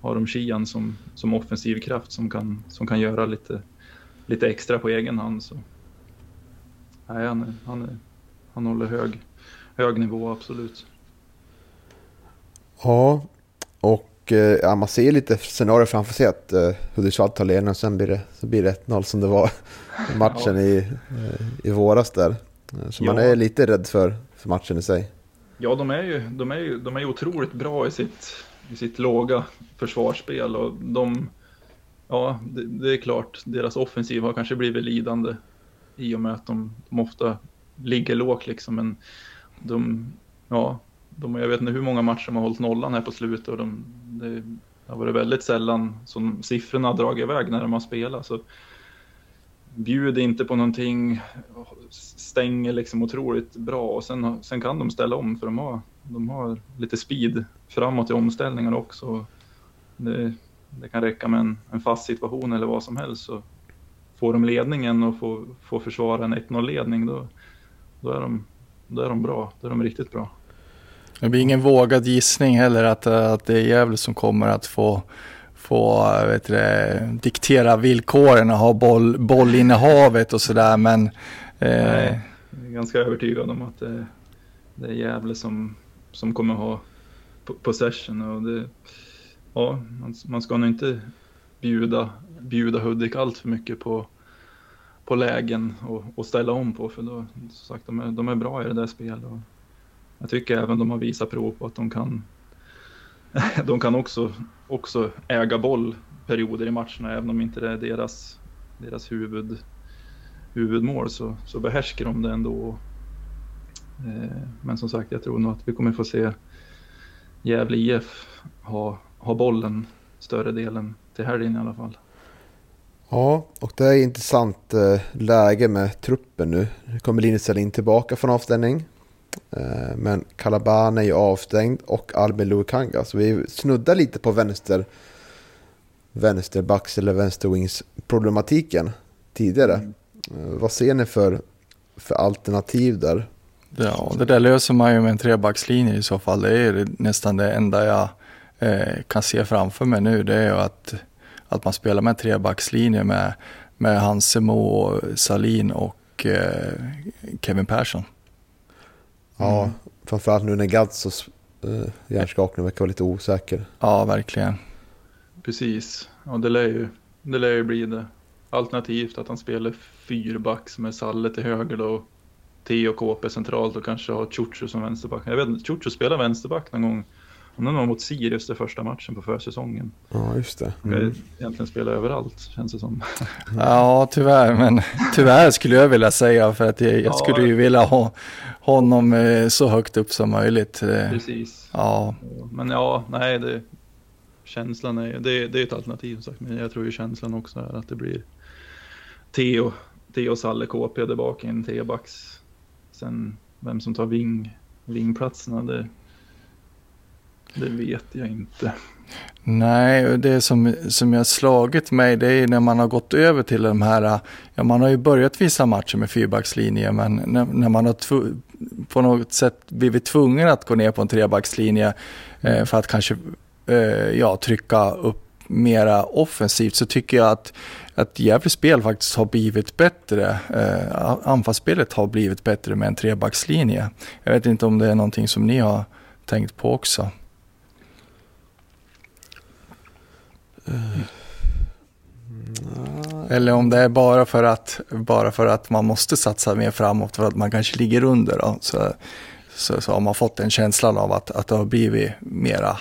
har de Kian som, som offensiv kraft som kan, som kan göra lite, lite extra på egen hand. Så. Nej, han, är, han, är, han håller hög, hög nivå, absolut. Ja, och eh, ja, man ser lite scenarier framför sig att eh, Hudiksvall tar ledningen och sen blir det, så blir det 1-0 som det var i matchen ja. i, eh, i våras där. Så Ja. man är lite rädd för, för matchen i sig. Ja, de är ju, de är ju, de är ju otroligt bra i sitt, i sitt låga försvarsspel och de, ja, det, det är klart, deras offensiv har kanske blivit lidande i och med att de, de ofta ligger lågt liksom, men de, ja, de, jag vet inte hur många matcher de har hållit nollan här på slutet och de, det har varit väldigt sällan som siffrorna har dragit iväg när de har spelat. Så bjud inte på någonting, stänger liksom otroligt bra och sen, sen kan de ställa om för de har, de har lite speed framåt i omställningar också. Det, det kan räcka med en, en fast situation eller vad som helst så får de ledningen och får, får försvara en 1-0 ledning då, då, är de, då är de bra, då är de riktigt bra. Det blir ingen vågad gissning heller att, att det är Gävle som kommer att få, få eh, vet du, diktera villkoren och ha boll, bollinnehavet och sådär. Men eh, Nej. Jag är ganska övertygad om att det, det är Gävle som, som kommer ha possession. Och det, ja, man, man ska nog inte bjuda, bjuda Hudik allt för mycket på, på lägen och, och ställa om på. För då, som sagt, de, är, de är bra i det där spelet. Och jag tycker även de har visat prov på att de kan, de kan också, också äga boll perioder i matcherna, även om inte det är deras, deras huvud, huvudmål så, så behärskar de det ändå. Eh, men som sagt, jag tror nog att vi kommer få se Gävle IF ha, ha bollen större delen till helgen i alla fall. Ja, och det är intressant eh, läge med truppen nu. Nu kommer Linus Selin tillbaka från avställning. Eh, men Kalaban är ju avstängd och Albin Luikanga. Så vi snuddar lite på vänster vänsterbacks eller vänsterwings problematiken tidigare. Eh, vad ser ni för, för alternativ där? ja, det där löser man ju med en trebackslinje i så fall. Det är nästan det enda jag eh, kan se framför mig nu. Det är att, att man spelar med en trebackslinje med, med Hansemo, Salin och eh, Kevin Persson. Ja, Mm. framförallt nu när Gadzos eh, hjärnskakning verkar vara lite osäker. Ja, verkligen. Precis, och det lär ju, det lär ju bli det. Alternativt att han spelar fyrbacks med Salle till höger då. och Theo KP centralt och kanske har Ciuciu som vänsterback. Jag vet inte, Ciuciu spelade vänsterback någon gång. Det var mot Sirius det första matchen på försäsongen. Ja, just det. Mm. Egentligen spela överallt känns det som. Ja, tyvärr. Men tyvärr skulle jag vilja säga för att jag, jag Ja. skulle ju vilja ha honom eh, så högt upp som möjligt. Eh, Precis. Ja, Men ja, nej, det, känslan är det, det är ett alternativ sagt. Men jag tror ju känslan också är att det blir Theo, Theo Salle KP där bak i en T-backs. Sen vem som tar ving, vingplatserna, det, det vet jag inte. nej, det som, som jag slagit mig det är när man har gått över till de här, ja man har ju börjat vissa matcher med fyrbackslinje men när, när man har tv, på något sätt blivit tvungen att gå ner på en trebackslinje eh, för att kanske eh, ja, trycka upp mera offensivt så tycker jag att, att Gävles spel faktiskt har blivit bättre. Eh, anfallsspelet har blivit bättre med en trebackslinje. Jag vet inte om det är någonting som ni har tänkt på också. Eller om det är bara för att, bara för att man måste satsa mer framåt för att man kanske ligger under. Då. Så, så, så har man fått en känslan av att, att det har blivit mera,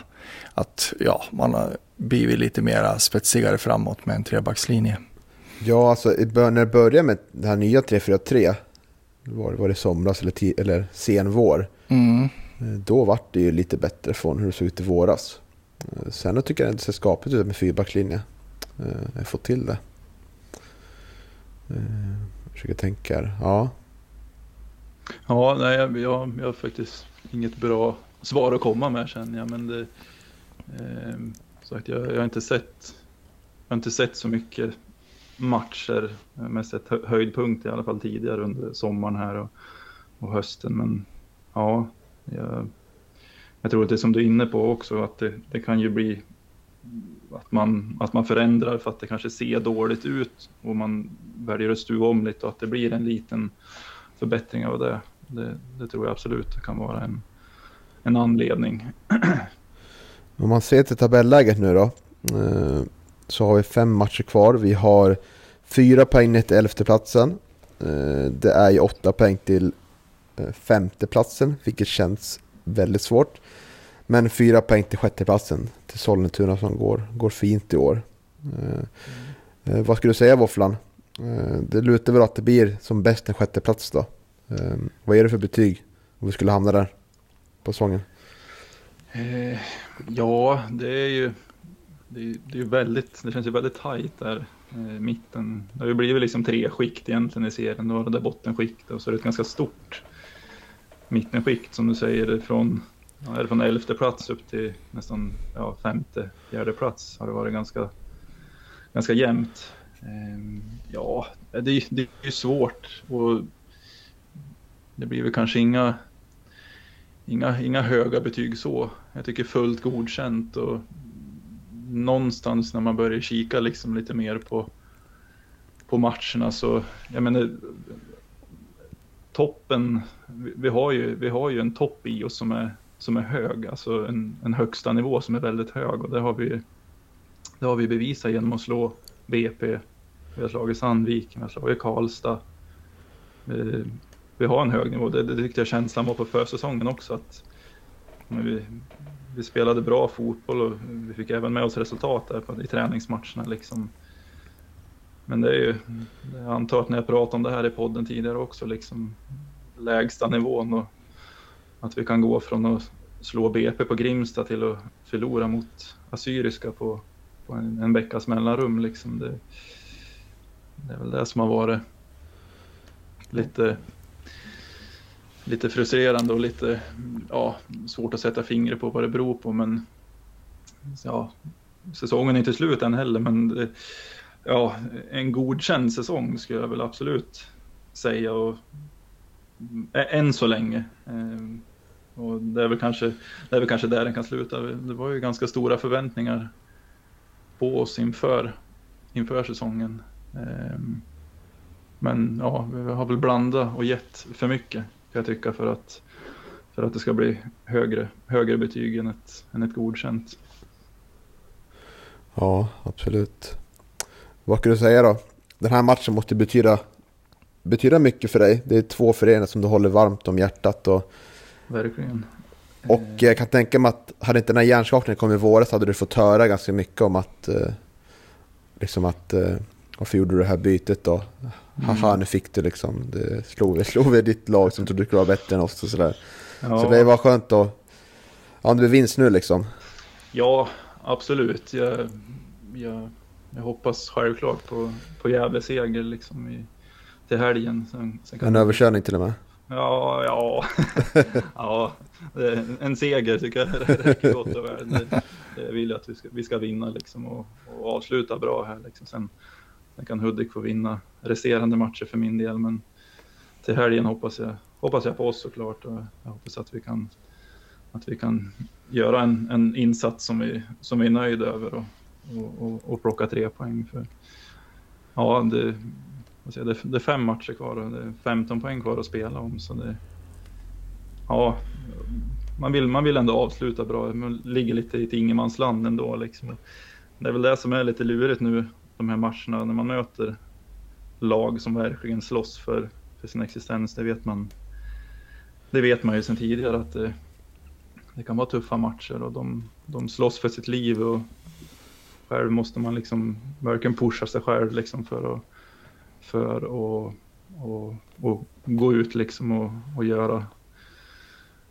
att ja, man har blivit lite mera spetsigare framåt med en trebackslinje. Ja, alltså när det började med det här nya 343, var, var det somras eller, eller sen vår, Mm. eh, då var det ju lite bättre från hur det såg ut i våras. Sen då tycker jag det ser skapligt ut med fyrbackslinje. Eh, jag får fått till det. Eh, jag försöker tänka här. Ja, Ja, nej, jag, jag, jag har faktiskt inget bra svar att komma med känner jag. Men det, eh, sagt, jag, jag, har inte sett, jag har inte sett så mycket matcher. Jag har sett höjdpunkt i alla fall tidigare under sommaren här och, och hösten. Men ja, jag, jag tror att det är som du är inne på också att det, det kan ju bli att man, att man förändrar för att det kanske ser dåligt ut och man väljer att stuva om lite och att det blir en liten förbättring av det. Det, det tror jag absolut kan vara en, en anledning. om man ser till tabelläget nu då. Eh, så har vi fem matcher kvar. Vi har fyra poäng ner till elfteplatsen. Eh, det är ju åtta poäng till eh, femteplatsen, vilket känns väldigt svårt. Men fyra poäng till sjätteplatsen, till Sollentuna som går, går fint i år. Eh, eh, vad skulle du säga Våfflan? Eh, det lutar väl att det blir som bäst en sjätteplats då. Eh, vad är det för betyg om vi skulle hamna där på säsongen? Eh, ja, det är ju det är, det är väldigt, det känns ju väldigt tajt där eh, mitten. Det har ju blivit liksom tre skikt egentligen i serien. Då har det där bottenskiktet och så är det ett ganska stort mittenskikt som du säger från, är det från elfte plats upp till nästan ja, femte, fjärde plats har det varit ganska, ganska jämnt. Eh, ja, det, det är ju svårt och det blir väl kanske inga inga, inga höga betyg så. Jag tycker fullt godkänt och någonstans när man börjar kika liksom lite mer på, på matcherna så, jag menar, toppen, vi, har ju, vi har ju en topp i oss som är, som är hög, alltså en, en högsta nivå som är väldigt hög och det har vi, det har vi bevisat genom att slå BP, vi har slagit Sandviken, vi har slagit Karlstad. Vi, vi har en hög nivå, det, det tyckte jag känslan var på försäsongen också att vi, vi spelade bra fotboll och vi fick även med oss resultat där på, i träningsmatcherna liksom. Men det är ju, jag antar att när jag pratade om det här i podden tidigare också, liksom lägsta nivån och att vi kan gå från att slå BP på Grimsta till att förlora mot Assyriska på, på en, en veckas mellanrum. Liksom det, det är väl det som har varit lite lite frustrerande och lite ja, svårt att sätta fingret på vad det beror på. Men ja, säsongen är inte slut än heller, men det, ja, en godkänd säsong skulle jag väl absolut säga. Och, än så länge. Ehm, och det är, väl kanske, det är väl kanske där den kan sluta. Det var ju ganska stora förväntningar på oss inför, inför säsongen. Ehm, men ja, vi har väl blandat och gett för mycket kan jag tycka för att, för att det ska bli högre, högre betyg än ett, än ett godkänt. Ja, absolut. Vad kan du säga då? Den här matchen måste betyda, betyda mycket för dig. Det är två föreningar som du håller varmt om hjärtat. Och, Verkligen. och jag kan tänka mig att hade inte den här hjärnskakningen kommit i våras hade du fått höra ganska mycket om att eh, liksom att eh, varför gjorde du det här bytet då? Haha, mm. nu fick du liksom. Det slog, slog vi ditt lag som trodde du skulle vara bättre än oss och sådär. Ja. Så det var skönt att... Ja, det blir vinst nu liksom. Ja, absolut. Jag, jag, jag hoppas självklart på, på Gävle seger liksom i, till helgen. Sen, sen en överkörning till och med? Ja, ja. ja en seger tycker jag räcker gott och väl. Jag vill att vi ska, vi ska vinna liksom och, och avsluta bra här. Liksom. Sen, sen kan Hudik få vinna resterande matcher för min del. Men till helgen hoppas jag, hoppas jag på oss såklart. Och jag hoppas att vi kan, att vi kan göra en, en insats som vi, som vi är nöjda över och, och, och, och plocka tre poäng. För. Ja, det, det, det är fem matcher kvar och det är 15 poäng kvar att spela om. Så det, ja, man vill, man vill ändå avsluta bra. Man ligger lite i ett ingenmansland ändå. Liksom. Det är väl det som är lite lurigt nu, de här matcherna, när man möter lag som verkligen slåss för, för sin existens. Det vet man. Det vet man ju sedan tidigare att det, det kan vara tuffa matcher och de, de slåss för sitt liv och själv måste man liksom verkligen pusha sig själv liksom för att för att och, och gå ut liksom och, och göra,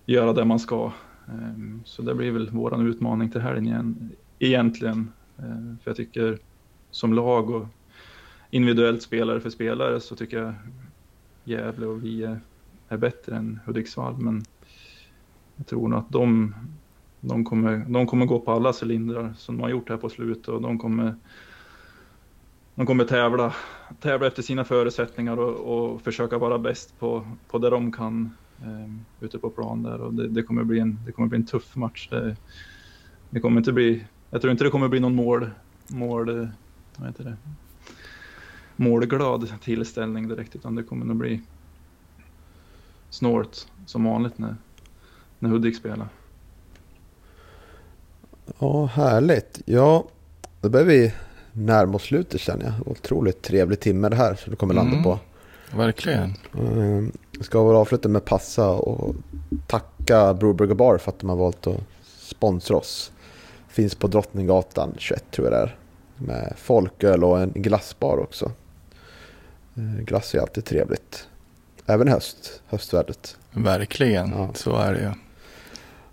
göra det man ska. Ehm, så det blir väl våran utmaning till helgen igen, egentligen. Ehm, för jag tycker som lag och individuellt spelare för spelare så tycker jag Gävle och vi är, är bättre än Hudiksvall. Men jag tror nog att de, de, kommer, de kommer gå på alla cylindrar som de har gjort här på slutet och de kommer, de kommer tävla, tävla efter sina förutsättningar och, och försöka vara bäst på, på det de kan eh, ute på plan där. Och det, det, kommer bli en, det kommer bli en tuff match. Det, det kommer inte bli, jag tror inte det kommer bli någon mål, mål vad heter det, målglad tillställning direkt utan det kommer nog bli snålt som vanligt när, när Hudik spelar. Ja, härligt. Ja, då börjar vi närma oss slutet känner jag. Otroligt trevlig timme det här som du kommer landa mm. på. Verkligen. Jag ska väl avsluta med passa och tacka Broberg Bar för att de har valt att sponsra oss. Finns på Drottninggatan 21 tror jag det är. Med folköl och en glassbar också. Eh, Glass är alltid trevligt. Även höst, höstvädret. Verkligen, Ja. så är det ju.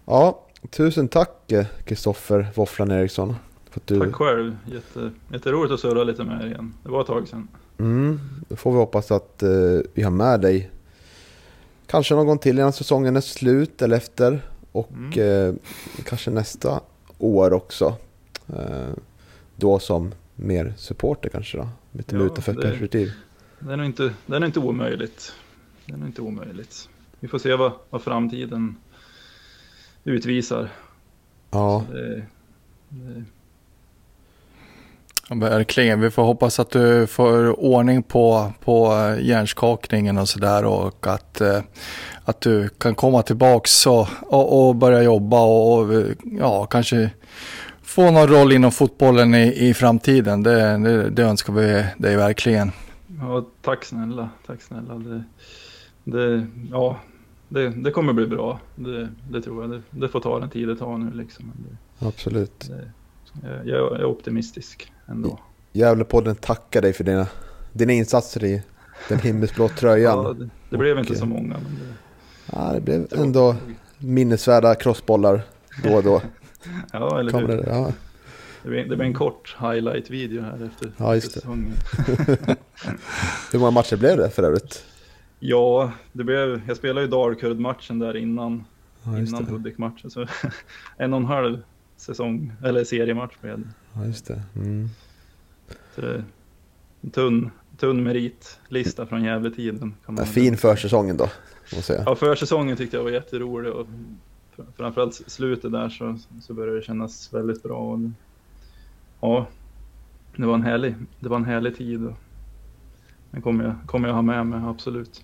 Ja, tusen tack eh, Kristoffer Våfflan Eriksson. För att du, Tack själv. Jätte, jätteroligt att surra lite med er igen. Det var ett tag sedan. Mm, då får vi hoppas att eh, vi har med dig kanske någon gång till innan säsongen är slut eller efter. Och Mm. eh, kanske nästa år också. Eh, då som mer supporter kanske då. Lite Ja, utanför det- perspektiv. Det är nog inte, det är nog inte omöjligt. Det är nog inte omöjligt. Vi får se vad, vad framtiden utvisar. Ja, Det, det, Ja, Verkligen. Vi får hoppas att du får ordning på, på hjärnskakningen och sådär och att, eh, att du kan komma tillbaks och, och, och börja jobba och, och ja, kanske få någon roll inom fotbollen i, i framtiden. Det, det, det önskar vi dig verkligen. ja, tack snälla. Tack snälla. Det, det, ja, det, det kommer bli bra. Det, det tror jag. Det, det får ta den tid det tar nu liksom. Det, absolut. det, jag, jag är optimistisk ändå. Gävlepodden tackar dig för dina, dina insatser i den himmelsblå tröjan. Ja, det, det blev inte Och, så många. Men det, Ja, det blev ändå minnesvärda crossbollar då och då. ja, eller hur? det, ja. Det blir, det blir en kort highlight-video här efter Ja, just det. säsongen. Hur många matcher blev det för övrigt? Ja, det blev, jag spelade ju Dalkurd-matchen där innan, Ja, innan. Hudik-matchen. Så en och en halv säsong, eller seriematch blev det. Ja, just det. Mm. Det en tunn, tunn meritlista från Gävletiden. Kan Ja, man fin försäsongen då, måste jag säga. Ja, försäsongen tyckte jag var jätterolig och fr- framförallt slutet där så, så började det kännas väldigt bra. Och, ja, det var en härlig, det var en härlig tid. Den kommer jag, kommer jag ha med mig, absolut.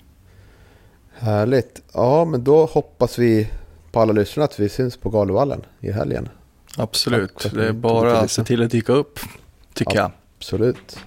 Härligt. Ja, men då hoppas vi på alla lyssnare att vi syns på Galovallen i helgen. Absolut. Det är bara att se till att dyka upp, tycker Ja. jag. Absolut.